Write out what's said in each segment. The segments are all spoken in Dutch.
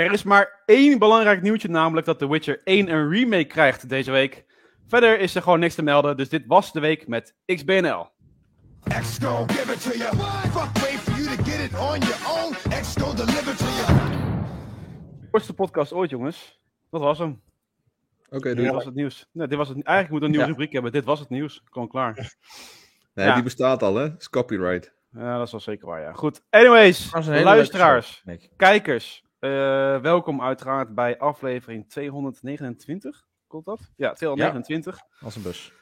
Er is maar één belangrijk nieuwtje, namelijk dat The Witcher 1 een remake krijgt deze week. Verder is er gewoon niks te melden, dus dit was de week met XBNL. X gon' give it to you. Fuck, wait for you to get it on your own. Deliver to you. Kortste podcast ooit, jongens. Dat was hem. Oké, Dit was het nieuws. Nee, dit was het, eigenlijk moet een nieuwe Ja. rubriek hebben. Dit was het nieuws. Gewoon klaar. Nee, Ja. die bestaat al, hè? Dat is copyright. Ja, dat is wel zeker waar, ja. Goed. Anyways, luisteraars, kijkers. Eh, welkom uiteraard bij aflevering 229. Klopt dat? Ja, 229. Als een bus.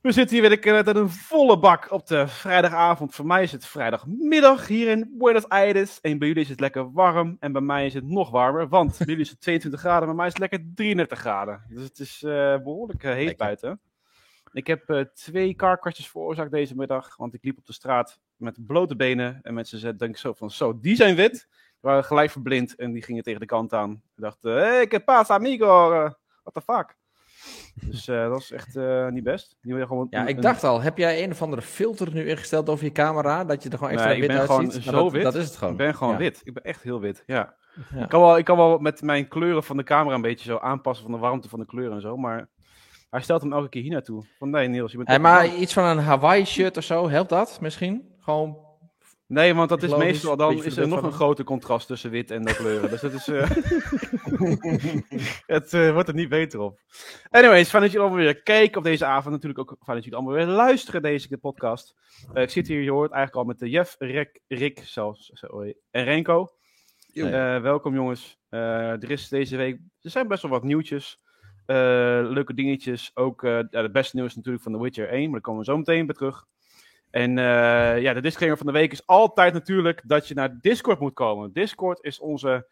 We zitten hier weer met een volle bak op de vrijdagavond. Voor mij is het vrijdagmiddag hier in Buenos Aires. En bij jullie is het lekker warm. En bij mij is het nog warmer. Want bij jullie is het 22 graden. Bij mij is het lekker 33 graden. Dus het is eh, behoorlijk eh, heet Lekker. buiten. Ik heb eh, twee karkastjes veroorzaakt deze middag. Want ik liep op de straat met blote benen. En mensen zeiden denk ik zo van, zo, die zijn wit. Waren gelijk verblind en die gingen tegen de kant aan. Ik dacht, hé, hey, que pasa amigo? Eh, what the fuck? Dus eh, dat is echt eh, niet best. Die gewoon Ja, ik dacht al, heb jij een of andere filter nu ingesteld over je camera? Dat je er gewoon extra Nee, ik wit ben gewoon uitziet? Maar zo dat, wit. Dat is het gewoon. Ik ben gewoon Ja. wit. Ik ben echt heel wit. Ja. Ja. Ik, kan wel, ik kan wel met mijn kleuren van de camera een beetje zo aanpassen van de warmte van de kleuren en zo. Maar hij stelt hem elke keer hier naartoe. Van nee, Niels, je bent. Hey, maar iets van een Hawaii shirt of zo, helpt dat misschien? Gewoon. Nee, want dat is Logisch, meestal. Dan is er nog een groter contrast tussen wit en de kleuren. dus dat is. eh, het eh, wordt er niet beter op. Anyways, fijn dat jullie allemaal weer kijken op deze avond. Natuurlijk ook fijn dat jullie allemaal weer luisteren deze podcast. Eh, ik zit hier, je hoort eigenlijk al met de Jeff, Rick, Rick zelfs, sorry, en Renko. Eh, welkom jongens. Eh, er is deze week, er zijn best wel wat nieuwtjes. Eh, leuke dingetjes. Ook eh, ja, de beste nieuws natuurlijk van The Witcher 1, maar daar komen we zo meteen bij terug. En eh, ja, de disclaimer van de week is altijd natuurlijk dat je naar Discord moet komen. Discord is onze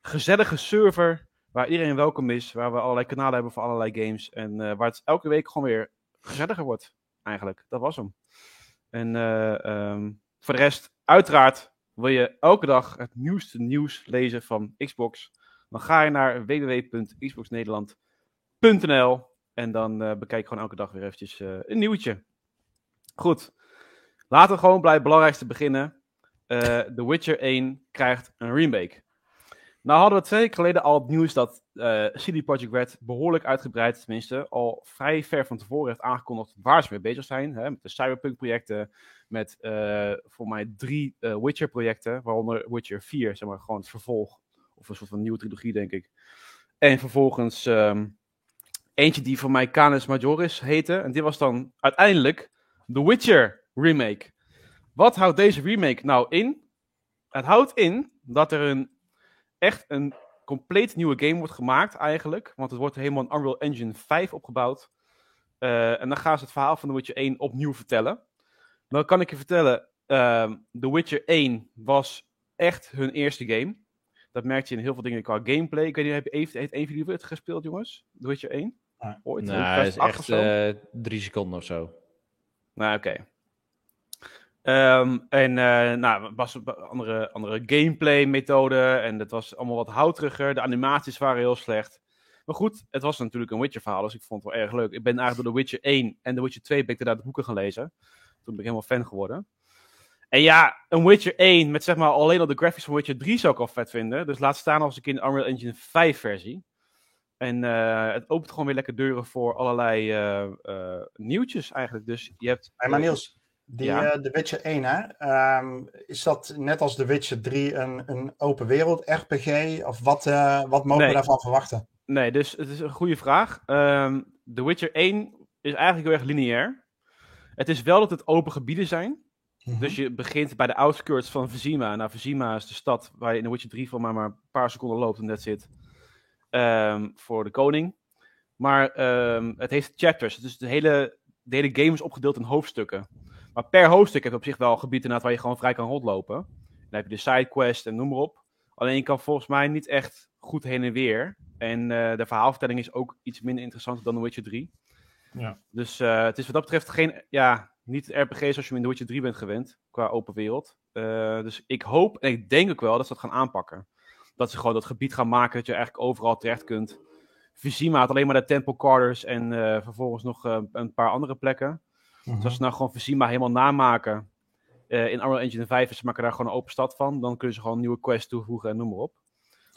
gezellige server waar iedereen welkom is, waar we allerlei kanalen hebben voor allerlei games en eh, waar het elke week gewoon weer gezelliger wordt, eigenlijk. Dat was hem. En eh, ehm, voor de rest, uiteraard wil je elke dag het nieuwste nieuws lezen van Xbox, dan ga je naar www.xboxnederland.nl en dan bekijk gewoon elke dag weer eventjes een nieuwtje. Goed, laten we gewoon bij het belangrijkste beginnen. Eh The Witcher 1 krijgt een remake. Nou hadden we twee weken geleden al het nieuws dat eh CD Projekt Red behoorlijk uitgebreid, tenminste, al vrij ver van tevoren heeft aangekondigd waar ze mee bezig zijn. Hè, met de Cyberpunk projecten, met eh, voor mij drie eh, Witcher projecten, waaronder Witcher 4, zeg maar gewoon het vervolg. Of een soort van nieuwe trilogie, denk ik. En vervolgens ehm, eentje die voor mij Canis Majoris heette. En dit was dan uiteindelijk The Witcher remake. Wat houdt deze remake nou in? Het houdt in dat er een echt een compleet nieuwe game wordt gemaakt eigenlijk. Want het wordt helemaal een Unreal Engine 5 opgebouwd. Eh, en dan gaan ze het verhaal van The Witcher 1 opnieuw vertellen. Dan kan ik je vertellen, ehm The Witcher 1 was echt hun eerste game. Dat merkte je in heel veel dingen qua gameplay. Ik weet niet, heb je even, heeft een van jullie het gespeeld, jongens? The Witcher 1? Nee. Ooit? Nee, is 8 of echt eh, drie seconden of zo. Nou, oké. Ehm, en eh nou, was andere, andere gameplay-methode. En het was allemaal wat houteriger. De animaties waren heel slecht. Maar goed, het was natuurlijk een Witcher-verhaal. Dus ik vond het wel erg leuk. Ik ben eigenlijk door The Witcher 1 en The Witcher 2 ben ik de boeken gaan lezen. Toen ben ik helemaal fan geworden. En ja, een Witcher 1 met zeg maar alleen al de graphics van Witcher 3 zou ik al vet vinden. Dus laat staan als ik in de Unreal Engine 5 versie. En eh, het opent gewoon weer lekker deuren voor allerlei eh, nieuwtjes eigenlijk. Dus je hebt... Hey, maar Niels, die, Ja. eh, The Witcher 1, hè? ehm, is dat net als The Witcher 3 een, een open wereld RPG? Of wat, eh, wat mogen Nee. we daarvan verwachten? Nee, dus het is een goede vraag. Ehm The Witcher 1 is eigenlijk heel erg lineair. Het is wel dat het open gebieden zijn. Mhm. Dus je begint bij de outskirts van Vizima. Nou, Vizima is de stad waar je in The Witcher 3 van maar, maar een paar seconden loopt en dat zit. Ehm, voor de koning. Maar het heeft chapters. Dus de hele, de hele game is opgedeeld in hoofdstukken. Maar per hoofdstuk heb je op zich wel gebieden waar je gewoon vrij kan rondlopen. Dan heb je de sidequest en noem maar op. Alleen je kan volgens mij niet echt goed heen en weer. En eh, de verhaalvertelling is ook iets minder interessant dan The Witcher 3. Ja. Dus eh, het is wat dat betreft geen, ja, niet RPG zoals je in The Witcher 3 bent gewend, qua open wereld. Eh, dus ik hoop en ik denk ook wel dat ze dat gaan aanpakken. Dat ze gewoon dat gebied gaan maken dat je eigenlijk overal terecht kunt. Vizima had alleen maar de Temple Quarters en vervolgens nog een paar andere plekken. Mhm. Dus als ze nou gewoon Vizima helemaal namaken eh, in Unreal Engine 5 en ze maken daar gewoon een open stad van, dan kunnen ze gewoon nieuwe quests toevoegen en noem maar op.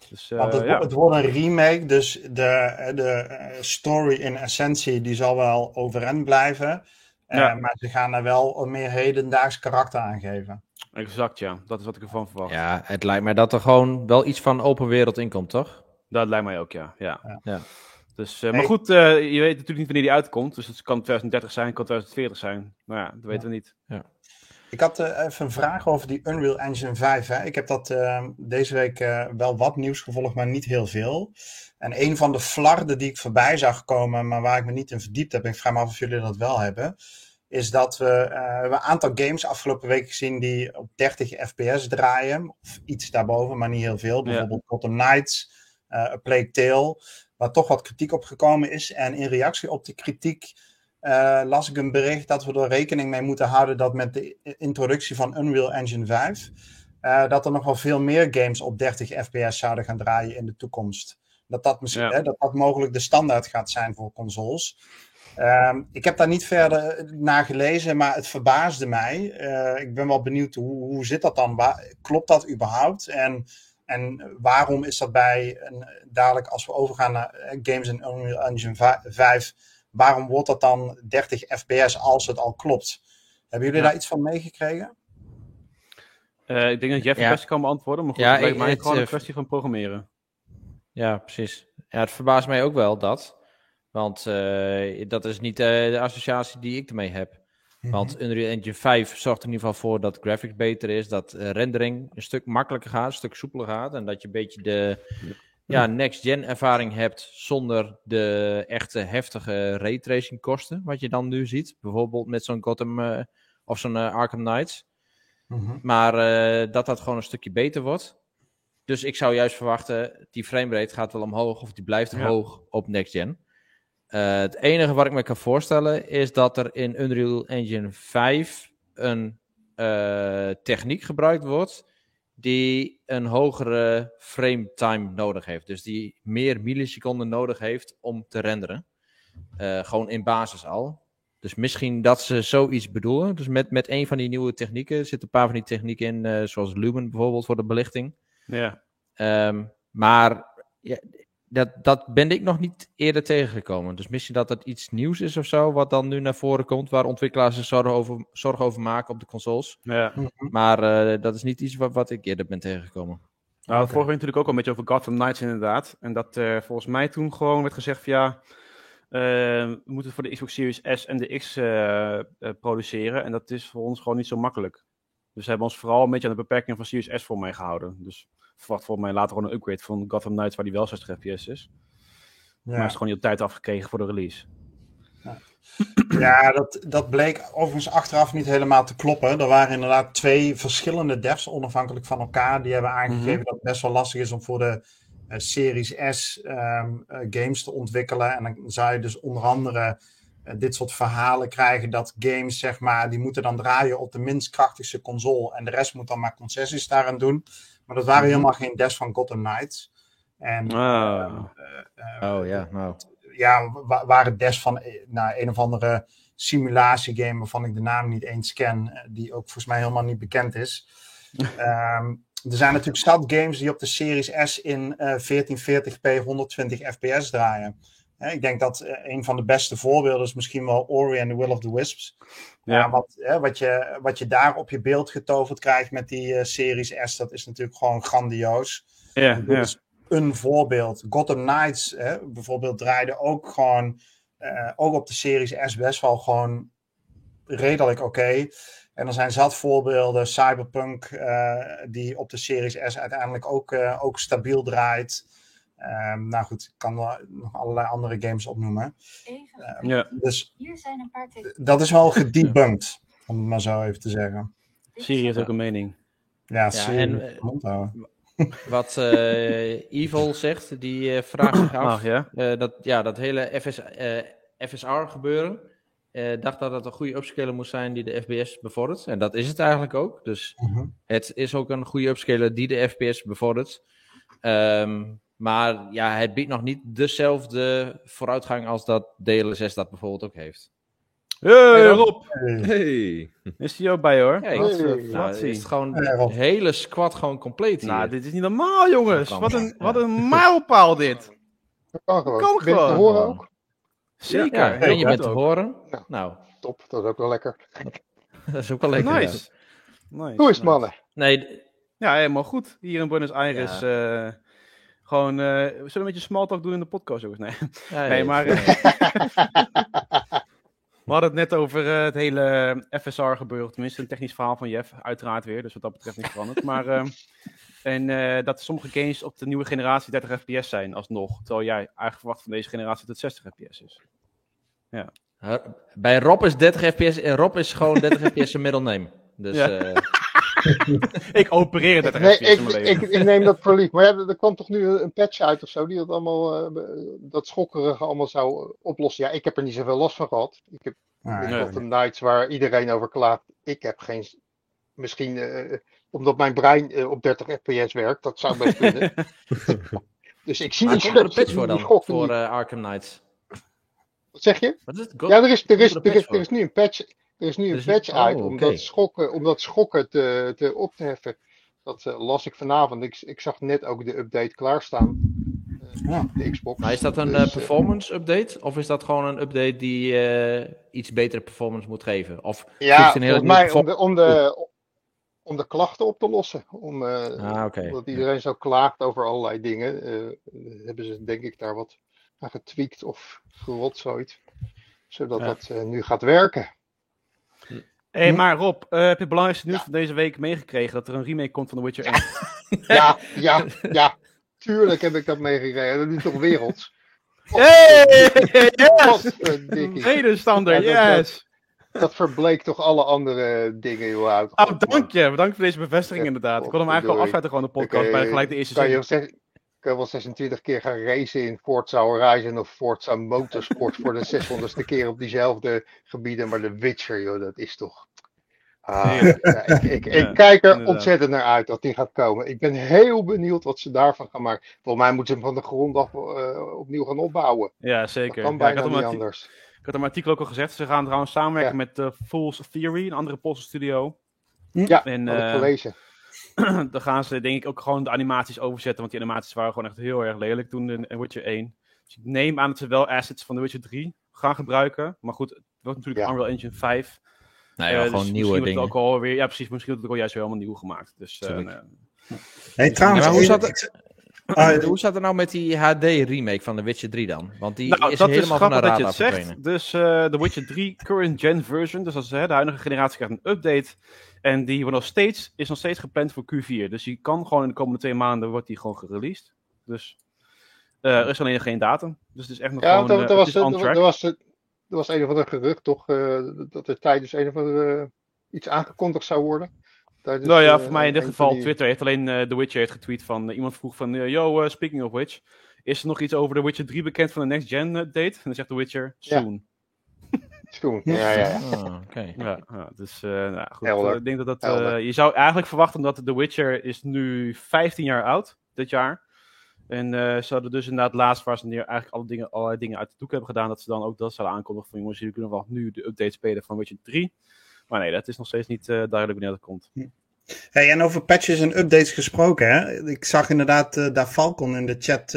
Dus, eh, Want het, ja. het wordt een remake, dus de, de eh, story in essentie die zal wel overeind blijven. Eh. Maar ze gaan er wel een meer hedendaags karakter aan geven. Exact, ja. Dat is wat ik ervan verwacht. Ja, het lijkt mij dat er gewoon wel iets van open wereld in komt, toch? Dat lijkt mij ook, ja. ja. Ja. Ja. Dus, eh, Hey. Maar goed, eh, je weet natuurlijk niet wanneer die uitkomt. Dus het kan 2030 zijn, kan 2040 zijn. Nou ja, dat weten we niet. Ik had eh, even een vraag over die Unreal Engine 5. Hè. Ik heb dat eh, deze week eh, wel wat nieuws gevolgd, maar niet heel veel. En een van de flarden die ik voorbij zag komen, maar waar ik me niet in verdiept heb, en ik vraag me af of jullie dat wel hebben, is dat we, eh, een aantal games afgelopen week gezien die op 30 fps draaien. Of iets daarboven, maar niet heel veel. Bijvoorbeeld Gotham Knights, eh A Plague Tale, waar toch wat kritiek op gekomen is. En in reactie op die kritiek eh, las ik een bericht dat we er rekening mee moeten houden dat met de introductie van Unreal Engine 5, eh, dat er nog wel veel meer games op 30 fps zouden gaan draaien in de toekomst. Dat dat, misschien, Ja. hè, dat, dat mogelijk de standaard gaat zijn voor consoles. Ehm, ik heb daar niet verder naar gelezen, maar het verbaasde mij. Eh, ik ben wel benieuwd hoe, hoe zit dat dan? Waar, klopt dat überhaupt? En, en waarom is dat bij een, dadelijk als we overgaan naar eh, games in Unreal Engine 5, waarom wordt dat dan 30 fps als het al klopt? Hebben jullie Ja. daar iets van meegekregen? Eh, ik denk dat Jeff een Ja. kwestie kan beantwoorden. Maar goed, Ja, het mij gewoon een eh, kwestie van programmeren. Ja, precies. Ja, het verbaast mij ook wel dat. Want eh, dat is niet eh, de associatie die ik ermee heb. Want Unreal Engine 5 zorgt er in ieder geval voor dat graphics beter is, dat eh, rendering een stuk makkelijker gaat, een stuk soepeler gaat. En dat je een beetje de ja, next-gen ervaring hebt zonder de echte heftige raytracing kosten, wat je dan nu ziet. Bijvoorbeeld met zo'n Gotham eh, of zo'n eh, Arkham Knights. Mhm. Maar dat dat gewoon een stukje beter wordt. Dus ik zou juist verwachten, die framerate gaat wel omhoog of die blijft Ja. omhoog op next Eh, het enige wat ik me kan voorstellen is dat er in Unreal Engine 5 een eh, techniek gebruikt wordt die een hogere frame time nodig heeft. Dus die meer milliseconden nodig heeft om te renderen. Eh, gewoon in basis al. Dus misschien dat ze zoiets bedoelen. Dus met, met een van die nieuwe technieken er zitten een paar van die technieken in, zoals Lumen bijvoorbeeld voor de belichting. Ja. Ehm, maar ja, dat, dat ben ik nog niet eerder tegengekomen. Dus misschien dat het iets nieuws is of zo, wat dan nu naar voren komt, waar ontwikkelaars zich zorgen over, zorgen over maken op de consoles. ja. Maar eh, dat is niet iets wat, wat ik eerder ben tegengekomen. Nou, vorige week natuurlijk ook al een beetje over Gotham Knights inderdaad. En dat eh, volgens mij toen gewoon werd gezegd van ja, eh, we moeten voor de Xbox Series S en de X produceren. En dat is voor ons gewoon niet zo makkelijk. Dus we hebben ons vooral een beetje aan de beperkingen van Series S voor mij gehouden. Dus verwacht volgens mij later gewoon een upgrade van Gotham Knights waar die wel 60 fps is. Maar Ja. is gewoon niet op tijd afgekregen voor de release. Ja, dat, dat bleek overigens achteraf niet helemaal te kloppen. Er waren inderdaad twee verschillende devs, onafhankelijk van elkaar, die hebben aangegeven Mhm. dat het best wel lastig is om voor de eh, Series S ehm, eh, games te ontwikkelen. En dan zou je dus onder andere eh, dit soort verhalen krijgen dat games, zeg maar, die moeten dan draaien op de minst krachtigste console en de rest moet dan maar concessies daaraan doen. Maar dat waren Mhm. helemaal geen devs van Gotham Knights. En Ah. eh, Oh ja, nou. ja, wa- waren des van eh, nou, een of andere simulatiegame waarvan ik de naam niet eens ken, eh, die ook volgens mij helemaal niet bekend is. Ehm, er zijn natuurlijk zat games die op de Series S in eh 1440p 120 fps draaien. Ik denk dat eh, een van de beste voorbeelden is misschien wel Ori and the Will of the Wisps. Ja. Wat, wat, je, wat je daar op je beeld getoverd krijgt met die eh, Series S, dat is natuurlijk gewoon grandioos. Ja, ja. is een voorbeeld. Gotham Knights hè, bijvoorbeeld draaide ook gewoon, eh, ook op de Series S best wel gewoon redelijk oké. En er zijn zat voorbeelden, Cyberpunk, die op de Series S uiteindelijk ook, ook stabiel draait. Ehm, nou goed, ik kan nog allerlei andere games opnoemen. Even. ja. Dus Hier zijn een paar dat is wel gedebunked, om het maar zo even te zeggen. Siri heeft ook een mening. Ja, Ja, Siri en, eh, de mond houden. Wat eh, Evil zegt, die eh, vraagt zich af. Ach ja. Eh, dat, ja, dat hele FS, eh, FSR gebeuren. eh, dacht dat het een goede upscaler moest zijn die de FPS bevordert. En dat is het eigenlijk ook. Dus Mhm. het is ook een goede upscaler die de FPS bevordert. Ehm, maar ja, het biedt nog niet dezelfde vooruitgang als dat DLSS dat bijvoorbeeld ook heeft. Hey, Rob. Rob. Hey. Is die ook bij hoor? Kijk, Wat, Hey. eh, nou, is het gewoon de hele squad gewoon compleet hier. Nou, dit is niet normaal, jongens. Wat een, wat een mijlpaal dit. Dat kan gewoon. Kan Ben ik te gewoon. horen ook? Zeker. ja, en je bent te horen. Ja. Nou, Top, dat is ook wel lekker. dat is ook wel lekker. Nice. ja. nice. Hoe is het, nice. mannen? Nee, Ja, helemaal goed. Hier in Buenos Aires. eh, gewoon, eh, we zullen een beetje small talk doen in de podcast, jongens. Nee, ja, nee ja, maar... ja. we hadden het net over eh, het hele FSR gebeuren. Tenminste, een technisch verhaal van Jeff. Uiteraard weer. Dus wat dat betreft niks veranderd. Maar... eh, en eh, dat sommige games op de nieuwe generatie 30 fps zijn alsnog. Terwijl jij eigenlijk verwacht van deze generatie dat het 60 fps is. Bij Rob is 30 fps en Rob is gewoon 30 fps een middle name. Dus Ja. Ik opereer 30 Nee, ik, mijn ik, leven. ik neem dat voor lief. Maar ja, er kwam toch nu een patch uit of zo, die dat allemaal, eh, dat schokkerige allemaal zou oplossen. Ja, ik heb er niet zoveel last van gehad. Ik heb Ah, Nee. Nights waar iedereen over klaagt. Ik heb geen, misschien eh, omdat mijn brein eh, op 30 fps werkt, dat zou best kunnen. dus ik zie maar die, komt er een patch voor die dan? schokken Voor niet. Arkham Knights. Wat zeg je? Wat is het? Go- Ja, er is, er is, er is, er nu een patch, er is nu Er een patch oh, uit om, dat schokken, om dat schokken te, te op te heffen. Dat eh, las ik vanavond. Ik, ik zag net ook de update klaarstaan. Eh, Ja. De Xbox. Maar is dat een Dus, eh, performance update? Of is dat gewoon een update die eh, iets betere performance moet geven? Of Ja, een hele mij om de, om, de, om de klachten op te lossen. Om, eh, Ah. Omdat iedereen zo klaagt over allerlei dingen. eh, hebben ze denk ik daar wat getweakt of gerotzooid. Zodat Ja. dat eh, nu gaat werken. Hé, maar Rob, eh, heb je het belangrijkste nieuws van deze week meegekregen? Dat er een remake komt van The Witcher 1? Ja, ja, ja. Tuurlijk heb ik dat meegekregen. Dat is toch werelds. Hey! Potverdikkie. Medestander, Ja, dat- yes! Dat verbleek toch alle andere dingen heel uit. Oh, dank je. Bedankt voor deze bevestiging inderdaad. Ik kon hem eigenlijk al afsluiten gewoon de podcast bij gelijk de eerste Kan je, zin. Kan je wel 26 keer gaan racen in Forza Horizon of Forza Motorsport voor de 600ste keer op diezelfde gebieden. Maar de Witcher, joh, dat is toch... Ah, Ja. ja, ik, ik, ik Ja, kijk er inderdaad. ontzettend naar uit dat die gaat komen. Ik ben heel benieuwd wat ze daarvan gaan maken. Volgens mij moeten ze hem van de grond af eh, opnieuw gaan opbouwen. Ja, Dat zeker. kan Ja, ik, bijna niet anders. ik had hem artikel ook al gezegd. Ze gaan trouwens samenwerken Ja. met uh, Fool's Theory, een andere Poolse studio. Ja, En had ik eh, gelezen. dan gaan ze denk ik ook gewoon de animaties overzetten. Want die animaties waren gewoon echt heel erg lelijk toen in Witcher 1. Dus ik neem aan dat ze wel assets van The Witcher 3 gaan gebruiken. Maar goed, het wordt natuurlijk Ja. Unreal Engine 5. Nou ja, Eh, dus gewoon nieuwe misschien wordt dingen. het ook alweer, ja, precies. Misschien wordt het ook al juist weer helemaal nieuw gemaakt. Dus, eh, eh, Hey, trouwens, Ja, maar hoe zat het- Ah, Hoe zat het nou met die HD remake van The Witcher 3 dan? Want die nou, is dat is helemaal van de grappig dat je het zegt. Dus eh The Witcher 3 current gen version, dus hè, de huidige generatie krijgt een update. En die wordt nog steeds, is nog steeds gepland voor Q4. Dus die kan gewoon in de komende twee maanden wordt die gewoon gereleased. Dus eh, er is alleen nog geen datum. Dus het is echt nog Ja, gewoon, want eh, was, is on track. was, was een of ander gerucht toch, eh, dat er tijdens een of andere iets aangekondigd zou worden. Tijdens, nou ja, voor mij in dit geval die- Twitter heeft alleen The Witcher heeft getweet van, iemand vroeg van, yo, speaking of which, is er nog iets over The Witcher 3 bekend van de next gen update? En dan zegt The Witcher, soon. Ja, ja, ja. Oké. Ja, ja, dus eh, nou, goed. Helder. eh, ik denk dat dat. eh, je zou eigenlijk verwachten dat The Witcher is nu 15 jaar oud dit jaar. En eh ze hadden dus inderdaad laatst waar ze neer eigenlijk alle dingen, allerlei dingen uit de doek hebben gedaan, dat ze dan ook dat zouden aankondigen van jongens, jullie kunnen wel nu de update spelen van Witcher 3. Maar nee, dat is nog steeds niet eh, duidelijk wanneer dat komt. Hey, en over patches en updates gesproken, hè? ik zag inderdaad eh, daar Falcon in de chat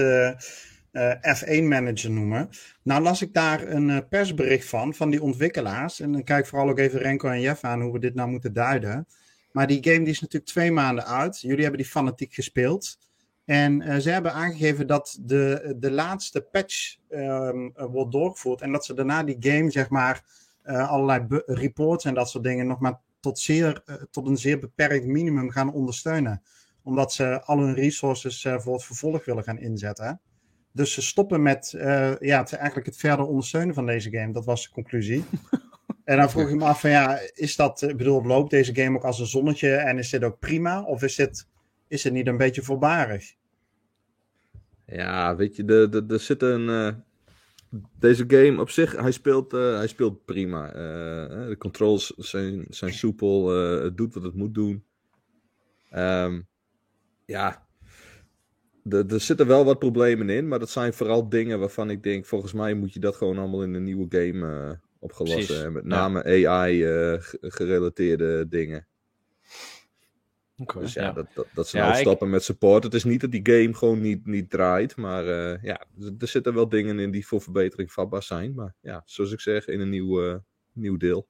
eh, eh, F1 Manager noemen. Nou las ik daar een eh, persbericht van, van die ontwikkelaars. En dan kijk vooral ook even Renko en Jeff aan hoe we dit nou moeten duiden. Maar die game die is natuurlijk twee maanden uit. Jullie hebben die fanatiek gespeeld. En eh, ze hebben aangegeven dat de, de laatste patch ehm, eh, wordt doorgevoerd. En dat ze daarna die game, zeg maar, allerlei reports en dat soort dingen nog maar tot, zeer, tot een zeer beperkt minimum gaan ondersteunen. Omdat ze al hun resources voor het vervolg willen gaan inzetten. Dus ze stoppen met eh, ja, het, eigenlijk het verder ondersteunen van deze game. Dat was de conclusie. en dan vroeg ik me af van ja, is dat, ik bedoel, loopt deze game ook als een zonnetje en is dit ook prima? Of is dit, is het niet een beetje voorbarig? Ja, weet je, de, de, er zit een. eh, deze game op zich, hij speelt, eh, hij speelt prima. Eh, de controls zijn, zijn soepel, eh, het doet wat het moet doen. Ehm, ja, er, er zitten wel wat problemen in, maar dat zijn vooral dingen waarvan ik denk, volgens mij moet je dat gewoon allemaal in een nieuwe game opgelost. Precies, En met ja. name AI-gerelateerde dingen. Oké. Dus ja, Ja. dat, dat, dat ze Ja, ik- stoppen met support. Het is niet dat die game gewoon niet, niet draait. Maar eh, ja, er, zitten wel dingen in die voor verbetering vatbaar zijn. Maar ja, zoals ik zeg, in een nieuw, eh, nieuw deel.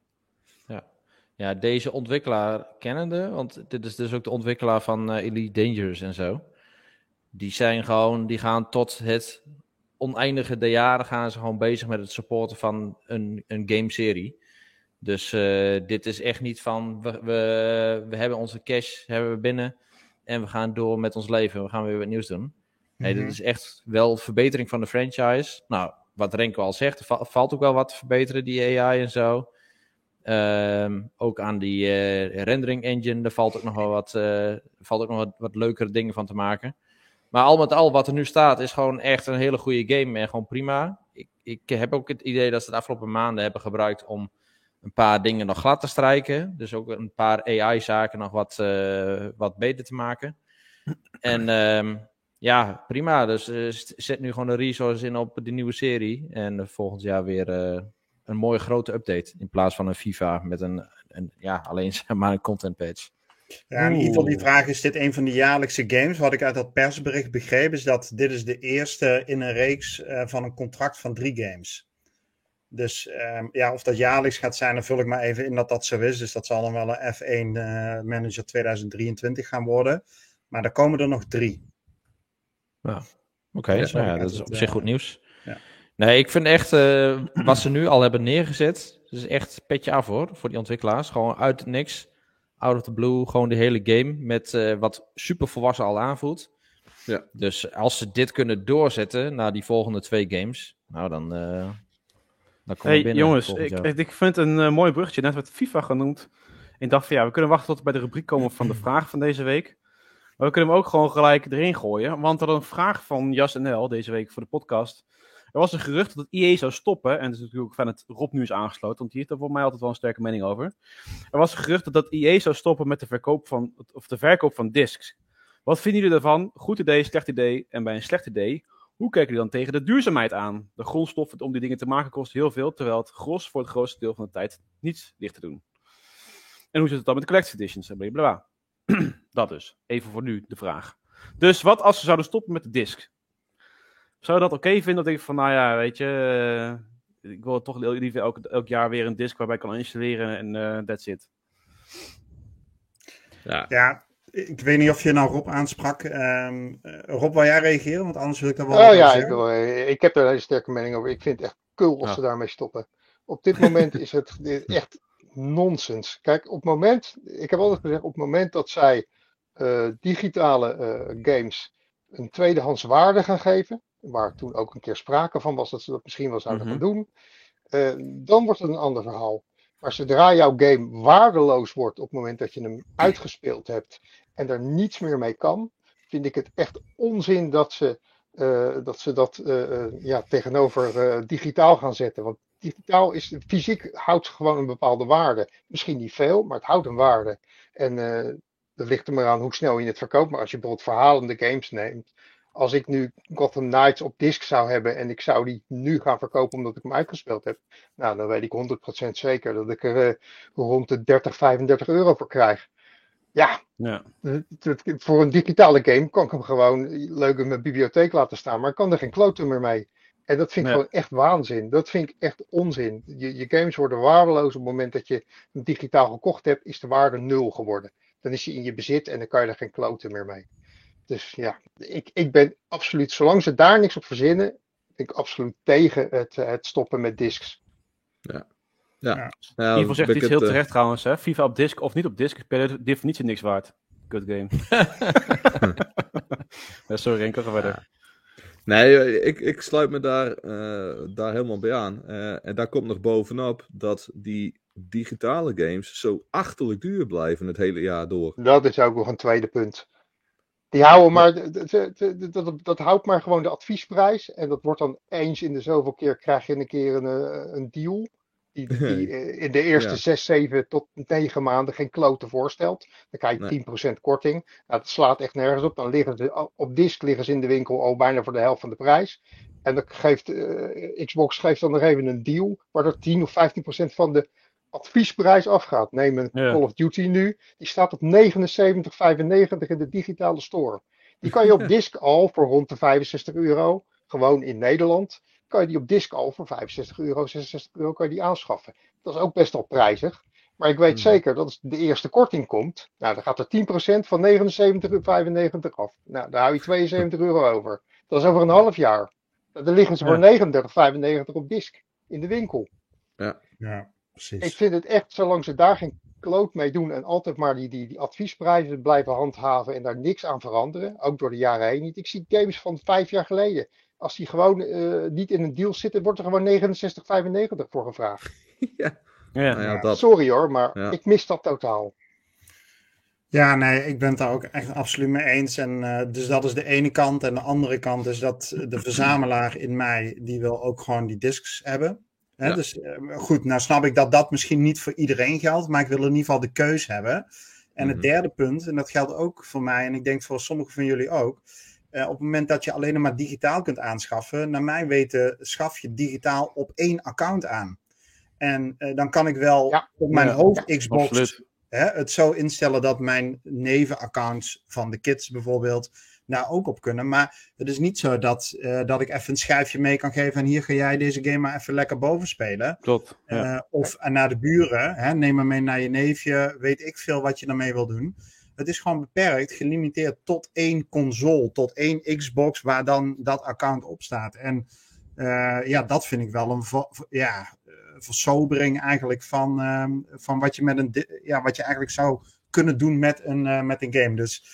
Ja, deze ontwikkelaar kennende, want dit is dus ook de ontwikkelaar van eh, Elite Dangerous en zo. Die zijn gewoon, die gaan tot het oneindige der jaren gaan ze gewoon bezig met het supporten van een, een gameserie. Dus eh, dit is echt niet van, we, we, we hebben onze cash hebben we binnen en we gaan door met ons leven. We gaan weer wat nieuws doen. Nee, Mhm. dit is echt wel verbetering van de franchise. Nou, wat Renko al zegt, er va- valt ook wel wat te verbeteren, die AI en zo. Ehm, ook aan die eh, rendering engine, daar valt ook nog wel wat, eh, valt ook nog wat, wat leukere dingen van te maken. Maar al met al, wat er nu staat, is gewoon echt een hele goede game en gewoon prima. Ik, ik heb ook het idee dat ze de afgelopen maanden hebben gebruikt om een paar dingen nog glad te strijken. Dus ook een paar AI-zaken nog wat, eh, wat beter te maken. En ehm, ja, prima. Dus eh, zet nu gewoon de resources in op de nieuwe serie. En eh, volgend jaar weer een mooie grote update. In plaats van een FIFA met een, een ja, alleen maar een content patch. Ja, en Ivo die vraag, is dit een van de jaarlijkse games? Wat ik uit dat persbericht begreep, is dat dit is de eerste in een reeks eh, van een contract van drie games. Dus ehm, ja, of dat jaarlijks gaat zijn, dan vul ik maar even in dat dat zo is. Dus dat zal dan wel een F1 eh, Manager 2023 gaan worden. Maar er komen er nog drie. Oké, Ja, nou sorry, ja, dat is het, op zich eh, goed nieuws. ja. Nee, ik vind echt eh, wat ze nu al hebben neergezet. Dus echt petje af hoor, voor die ontwikkelaars. Gewoon uit niks, out of the blue, gewoon de hele game. Met eh, wat super volwassen al aanvoelt. Ja. Dus als ze dit kunnen doorzetten naar die volgende twee games, nou dan, eh dan komen we Hey binnen. jongens, ik, ik, ik vind het een eh, mooi bruggetje. Net werd FIFA genoemd. Ik dacht van ja, we kunnen wachten tot we bij de rubriek komen van de vraag van deze week. Maar we kunnen hem ook gewoon gelijk erin gooien. Want er een vraag van Jas NL deze week voor de podcast. Er was een gerucht dat IE zou stoppen. En dat is natuurlijk ook van het Rob nu is aangesloten. Want die heeft er voor mij altijd wel een sterke mening over. Er was een gerucht dat, dat IE zou stoppen met de verkoop van, of de verkoop van discs. Wat vinden jullie ervan? Goed idee, slecht idee. En bij een slecht idee, hoe kijken jullie dan tegen de duurzaamheid aan? De grondstoffen om die dingen te maken kost heel veel, terwijl het gros voor het grootste deel van de tijd niets ligt te doen. En hoe zit het dan met de editions en blablabla? Dat dus. Even voor nu de vraag. Dus wat als ze zouden stoppen met de disc? Zou je dat oké vinden? Dat ik van, nou ja, weet je, eh, ik wil toch liever elk, elk jaar weer een disc waarbij ik kan installeren en eh that's it. Ja, Ja, ik weet niet of je nou Rob aansprak. Ehm, eh, Rob, wil jij reageren? Want anders wil ik daar wel Oh ja, ik, zeggen. wil, ik heb er een hele sterke mening over. Ik vind het echt kul als Ja. ze daarmee stoppen. Op dit moment is het echt nonsens. Kijk, op het moment, ik heb altijd gezegd, op het moment dat zij eh, digitale eh, games een tweedehands waarde gaan geven, waar toen ook een keer sprake van was dat ze dat misschien wel zouden Mhm. gaan doen, eh, dan wordt het een ander verhaal. Maar zodra jouw game waardeloos wordt op het moment dat je hem uitgespeeld hebt en er niets meer mee kan, vind ik het echt onzin dat ze eh, dat, ze dat eh, ja, tegenover digitaal gaan zetten. Want digitaal is, fysiek houdt gewoon een bepaalde waarde. Misschien niet veel, maar het houdt een waarde. En dat ligt er maar aan hoe snel je het verkoopt. Maar als je bijvoorbeeld verhalende games neemt. Als ik nu Gotham Knights op disc zou hebben en ik zou die nu gaan verkopen omdat ik hem uitgespeeld heb. Nou, dan weet ik 100% zeker dat ik er eh, rond de 30, 35 euro voor krijg. Ja, Ja. het- voor een digitale game kan ik hem gewoon leuk in mijn bibliotheek laten staan, maar ik kan er geen kloten meer mee. En dat vind ik Ja. gewoon echt waanzin. Dat vind ik echt onzin. Je, je games worden waardeloos op het moment dat je hem digitaal gekocht hebt, is de waarde nul geworden. Dan is hij in je bezit en dan kan je er geen kloten meer mee. Dus ja, ik, ik ben absoluut, zolang ze daar niks op verzinnen, ben ik absoluut tegen het, eh, het stoppen met discs. ja. Ja. ja In ieder geval zegt iets heel het, eh, terecht trouwens. Hè? FIFA op disc of niet op disc is per definitie niks waard. Good game. ja, sorry Renko, ga verder. Nee, eh, ik, ik sluit me daar, eh, daar helemaal bij aan. Eh, en daar komt nog bovenop dat die digitale games zo achterlijk duur blijven het hele jaar door. Dat is ook nog een tweede punt. Die houden maar, d- d- d- d- dat, dat houdt maar gewoon de adviesprijs. En dat wordt dan eens in de zoveel keer krijg je een keer een, eh, een deal. die, die eh, in de eerste Ja. 6, 7 tot 9 maanden geen kloten voorstelt. Dan krijg je Nee. 10% korting. Nou, dat slaat echt nergens op. Dan liggen ze op disc liggen ze in de winkel al bijna voor de helft van de prijs. En dan geeft eh, Xbox geeft dan nog even een deal waar er 10 of 15% van de adviesprijs afgaat. Neem een Ja. Call of Duty nu, die staat op 79,95 in de digitale store. Die kan je op disc al voor rond de 65 euro, gewoon in Nederland, kan je die op disc al voor 65 euro, 66 euro kan je die aanschaffen. Dat is ook best wel prijzig. Maar ik weet zeker dat als de eerste korting komt, nou, dan gaat er 10% van 79,95 af. Nou, daar hou je 72 euro over. Dat is over een half jaar. Dan liggen ze voor 39,95 op disc in de winkel. Ja, precies. Ik vind het echt, zolang ze daar geen kloot mee doen en altijd maar die, die, die adviesprijzen blijven handhaven en daar niks aan veranderen, ook door de jaren heen niet. Ik zie games van vijf jaar geleden. Als die gewoon eh, niet in een deal zitten, wordt er gewoon 69,95 voor gevraagd. ja. Ja. Nou ja, dat. Sorry hoor, maar Ja. ik mis dat totaal. Ja, nee, ik ben het daar ook echt absoluut mee eens. En eh, dus dat is de ene kant. En de andere kant is dat de verzamelaar in mij, die wil ook gewoon die discs hebben. Hè, Ja. Dus eh, goed, nou snap ik dat dat misschien niet voor iedereen geldt, maar ik wil in ieder geval de keus hebben. En het Mhm. derde punt, en dat geldt ook voor mij, en ik denk voor sommigen van jullie ook. eh, op het moment dat je alleen maar digitaal kunt aanschaffen, naar mijn weten, schaf je digitaal op één account aan. En eh, dan kan ik wel Ja. op mijn Ja, hoofd-Xbox absoluut. hè, het zo instellen dat mijn nevenaccounts van de kids bijvoorbeeld daar ook op kunnen. Maar het is niet zo dat, eh, dat ik even een schijfje mee kan geven en hier ga jij deze game maar even lekker boven spelen. Klopt. Ja. Eh, of naar de buren, hè, neem maar mee naar je neefje, weet ik veel wat je daarmee wil doen. Het is gewoon beperkt, gelimiteerd tot één console, tot één Xbox waar dan dat account op staat. En eh, ja, dat vind ik wel een ja, versobering eigenlijk van, ehm, van wat, je met een, ja, wat je eigenlijk zou kunnen doen met een, met een game. Dus